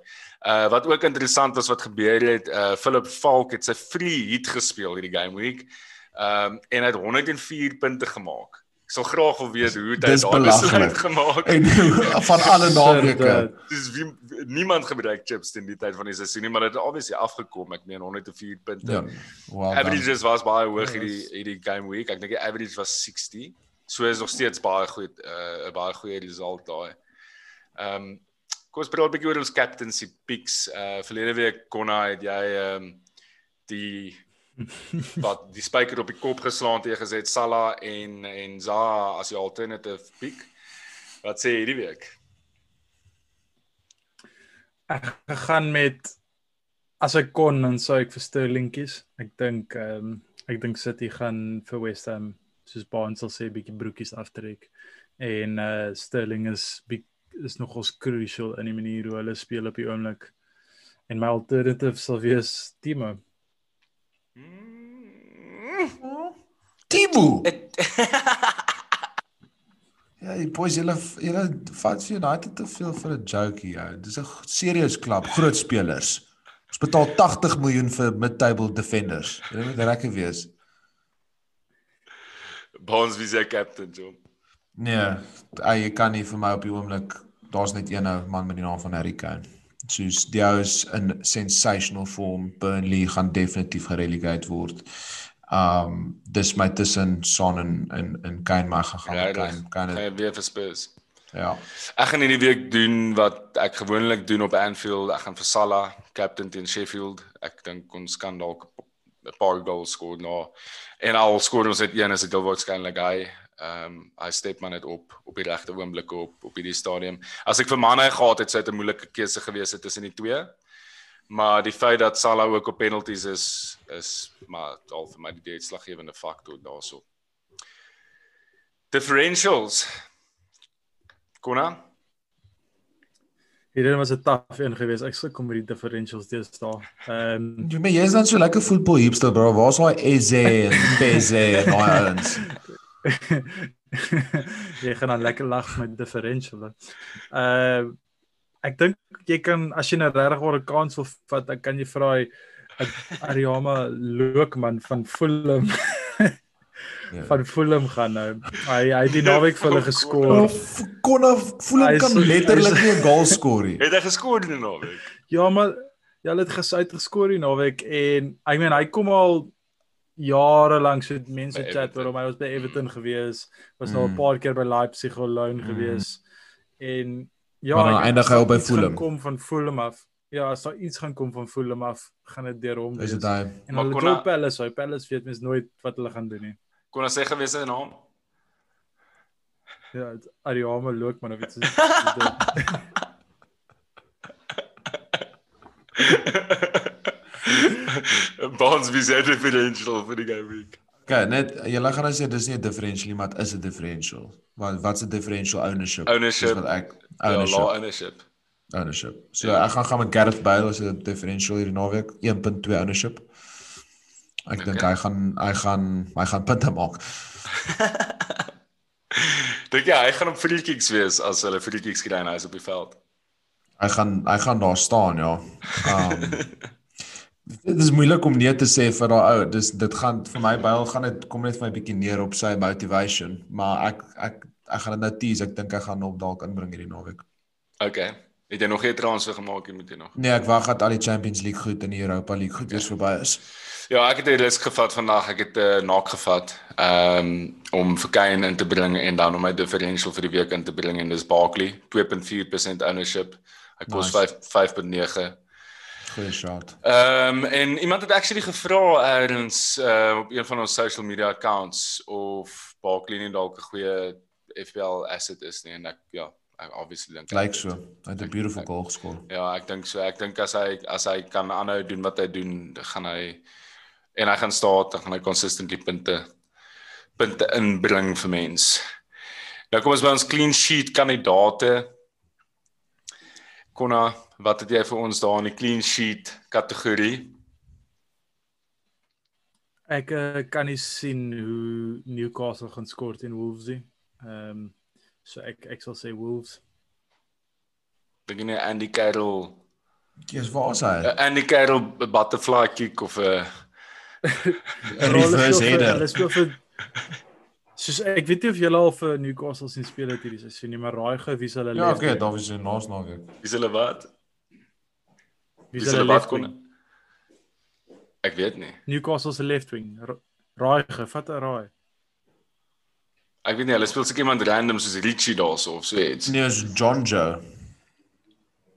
Uh wat ook interessant was wat gebeur het, uh Philip Falk het sy free hit gespeel hierdie game week. Um en hy het 104 punte gemaak. Ek sal graag wil weet hoe hy dit gemaak het. En van alle naweke. Dis wie niemand gebruik chips in die tyd van die seisoen nie, maar dit het obviously afgekom. Ek meen 104 punte. Ja. Wow. Averages was baie hoog hierdie hierdie game week. Ek dink die average was 60. So is nog steeds baie goed 'n uh, baie goeie result daai. Ehm um, kom ons praat 'n bietjie oor ons captaincy picks. Uh verlede week Konna het jy ehm um, die wat die spyker op die kop geslaan het gesê Salah en en Zaha as die alternative pick. Wat sê hierdie week? Ek gaan met as ek kon dan sou ek vir Sterling kies. Ek dink ehm um, ek dink City gaan vir West Ham soos Barnes sal sê bietjie broekies aftrek en uh Sterling is is nogals crucial in die manier hoe hulle speel op die oomblik. En my alternative sal wees Timo. Timo. ja, die boys julle julle vat vir United te veel vir 'n joke hier. Dis 'n serious klub, groot spelers. Ons betaal 80 miljoen vir mid-table defenders. Jy moet reg wees. Bonds wie se captain, John. Nee, jy kan nie vir my op die oomblik daar's net een ou man met die naam van Harry Kane. Soos die ou is in sensational form. Burnley gaan definitief gerelegate word. Um dis my tussen Son en en en Kane maar gaan Ja, Kane Kan Kane. jy weer vir Spurs? Ja. Ek gaan hierdie week doen wat ek gewoonlik doen op Anfield. Ek gaan vir Salah, captain teen Sheffield. Ek dink ons kan dalk 'n paar goals skoor nou. En al skoor ons net een is dit wel waarskynlik hy. Ehm um, hy step maar net op op die regte oomblikke op op hierdie stadium. As ek vir Mane gehad het, sou dit 'n moeilike keuse gewees het tussen die twee. Maar die feit dat Salah ook op penalties is is maar al vir my die uitslaggewende faktor daarso. Differentials. Kona? Hierdie was 'n taaf een geweest. Ek sou kom met die differentials deesdae. Ehm Jy meen jy's dan so lekker voetbal hipster bro. Waar's daai Eze en Peze en daai ouens? jy gaan dan lekker lag met differential. Uh ek dink jy kan as jy nou regtig oor 'n kans wil vat, dan kan jy vra Ariama Lokman van Fulham Ja. van Fulham gaan nou. Hy hy het die naweek vir hulle geskoor. Kon voel Hy hom is kan letterlik nie 'n goal skoor nie. Het hy geskoor die naweek? Ja, maar ja, hulle het gesuit geskoor die naweek en ek meen hy kom al jare lank so mense chat oor hom. Hy was by Everton gewees, was nou 'n Mm. paar keer by Leipzig al loan Mm. gewees. En ja, Maar dan ek- eindig hy op by Fulham. Kom van Fulham af. Ja, as daar iets gaan kom van Fulham af, gaan dit deur hom Is dit wees. hy? En Maar hulle hy- Palace, hy Palace weet mens nooit wat hulle gaan doen nie. Kon hy sê gewees sy naam? Ja, dit- Ariama Lokman of iets. Bonds wie sê differential vir die game week. Okay, net julle gaan nou sê dis nie 'n differential nie, maar dit is 'n differential. Wat wat's 'n differential ownership? Ownership. Dis wat ek Ja, ownership. law ownership. ownership. So ek gaan gaan met Gareth Bale as 'n differential hierdie naweek, 1.2 ownership. Ek dink Okay. hy gaan hy gaan hy gaan punte maak. Dink jy hy gaan op free kicks wees as hulle free kicks kry en hy is op die veld? Hy gaan hy gaan daar staan, ja. Um Dit is moeilik om nee te sê vir daai ou. Dis dit gaan vir my Bale gaan dit kom net vir my bietjie neer op sy motivation, maar ek ek ek gaan dit nou tease. Ek dink hy gaan hom dalk inbring hierdie naweek. Okay. Het jy nog geen transfer gemaak nie, moet jy nog? Nee, ek wag dat al die Champions League goed en die Europa League goed eers verby is. Ja, ek het 'n risk gevat vandag. Ek het 'n uh, naak gevat um om vir Kane in te bring en dan om my differential vir die week in te bring en dis Barkley, 2.4% ownership. Hy kos Nice. 5 5.9. Goeie shot. Ehm um, en iemand het actually gevra eers uh, op een van ons social media accounts of Barkley nie dalk 'n goeie FPL asset is nie en ek ja, ek obviously dink is. so. Hy het 'n beautiful goal geskoor. Ja, ek dink so. Ek dink as hy as hy kan aanhou doen wat hy doen, gaan hy en hy gaan staan, dan gaan hy consistently punte punte inbring vir mens. Nou kom ons by ons clean sheet kandidate. Konna, wat het jy vir ons daar in die clean sheet kategorie? Ek uh, kan nie sien hoe Newcastle gaan skoor teen Wolves nie. Ehm um, so ek ek sal sê Wolves. Dink jy Andy Carroll, Kies waar is hy? uh, Andy Carroll 'n butterfly kick of 'n Een reverse header. Hulle speel vir Soos ek weet nie of julle al vir Newcastle sien speel het hierdie seisoen nie, maar raai gou wie se hulle Ja, okay, daar was hy naas naweek. Wie hulle wat? Wie se hulle wat kon? Ek weet nie. Newcastle se left wing. Ra- Raai gou, vat 'n raai. Ek weet nie, hulle speel seker iemand random soos Richie daarso of so iets. Nee, is John Joe.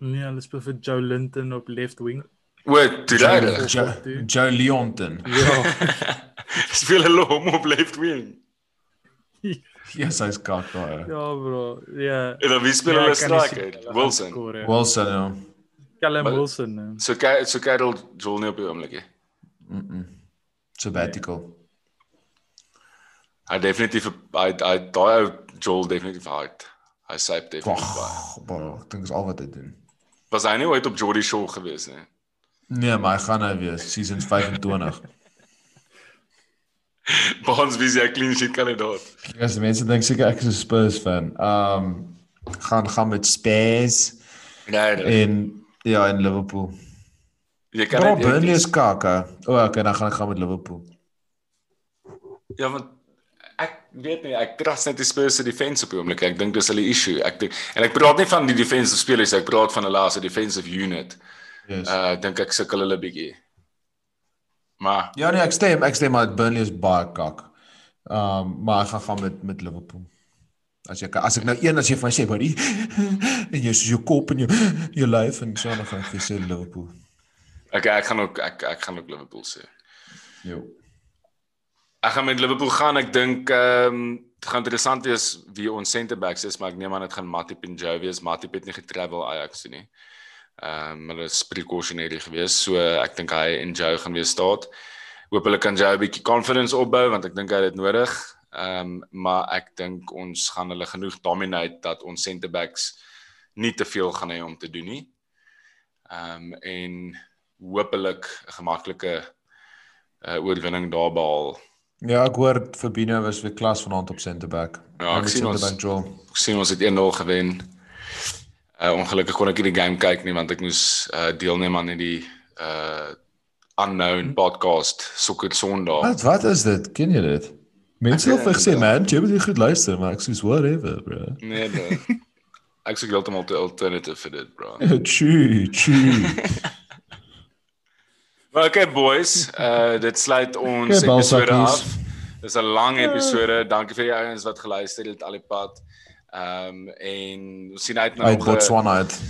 Nee, hulle speel vir Joe Linton op left wing. O, Trade. Joe- Joe, Joe Leonton. Ja. Speel hulle hom op left wing. Yes, hy's kak daai. ja, bro. Ja. En dan wie speel Ja, hulle sien striker? Wilson. score, ja. Wilson ja. Callum Maar- Wilson. ja. So kyk so Karel Joel nie op die oomblik nie. Mm -mm. Sabbatical. Hy definitief hy hy daai ou Joel definitief hard. Hy sê definitief. baie. Bro, ek dink dis al wat hy doen. Was hy nie ooit op Jordy Shaw gewees nie? Nee, maar hy gaan nou wees season 25. Bonds wie se clean sheet kandidaat. Ja, die mense dink seker ek is 'n Spurs fan. Um gaan gaan met Spurs Nee, en ja, in Liverpool. jy kan net Burnley is kaka. O, oh, okay, dan gaan ek gaan met Liverpool. Ja, want ek weet nie, ek trust net die Spurs se defense op die oomblik. Ek dink dis hulle issue. Ek dink en ek praat nie van die defensive spelers, ek praat van hulle as 'n defensive unit. Yes. Uh ek dink ek sukkel hulle bietjie. Maar Ja nee, ek stem, ek stem maar Burnley is baie kak. Um maar ek gaan gaan met met Liverpool. As jy as ek nou een as jy van sê, buddy, en jy soos jou kop en jou jou lyf en so dan gaan ek vir sê Liverpool. okay, ek gaan ook ek ek gaan ook Liverpool sê. Jo. Ek gaan met Liverpool gaan. Ek dink ehm um, dit gaan interessant wees wie ons center backs is, maar ek neem aan dit gaan Matip en Joe wees. Matip het nie getravel Ajax toe nie. Ehm um, hulle is precautionary geweest. So ek dink hy en Joe gaan weer staat. Hoop hulle kan Joe 'n bietjie confidence opbou want ek dink hy het dit nodig. Ehm um, maar ek dink ons gaan hulle genoeg dominate dat ons center backs nie te veel gaan hê om te doen nie. Ehm um, en hopelik 'n gemaklike uh, oorwinning daar behaal. Ja, ek hoor Fabinho was weer klas vanaand op center back. Ja, ek sien ons- back. Ek sien ons het 1-0 gewen. Uh ongelukkig kon ek nie die game kyk nie want ek moes uh deelneem aan hierdie uh unknown podcast Sokker Sondag. Wat wat is dit? Ken jy dit? Mense het vir gesê, ja. man, jy moet goed luister, maar ek sê whatever, bro. Nee, nee. Ek sê heeltemal te alternative vir dit, bro. Choo, choo. Maar okay boys, uh dit sluit ons Okay, episode af. Dis 'n lang episode. Dankie vir die ouens wat geluister het al die pad. Ehm um, en ons sien uit na Uit nog 'n- Botswana uit.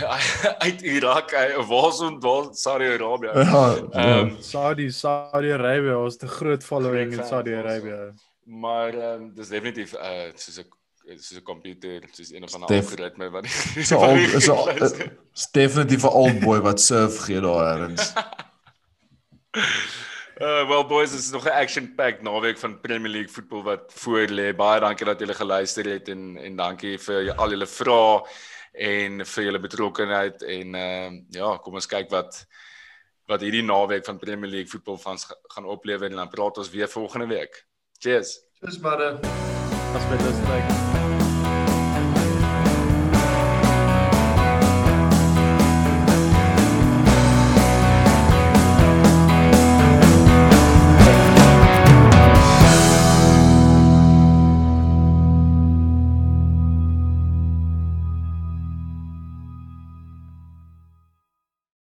uit Irak, waar's ons waar Saudi-Arabië. Ja, Ehm ja. Saudi Saudi-Arabië, het 'n groot following in Saudi-Arabië. Maar ehm um, dis definitief uh soos 'n soos 'n komputer, soos een of ander algoritme wat So al is 'n is definitief 'n old boy wat surf gee daar ergens. Uh well boys, dit is nog 'n action-packed naweek van Premier League voetbal wat voor lê. Baie dankie dat julle geluister het en en dankie vir jy- al julle vrae en vir julle betrokkenheid en ehm uh, ja, kom ons kyk wat wat hierdie naweek van Premier League voetbal van gaan oplewer en dan praat ons weer volgende week. Cheers. Dis maar As met ons kyk.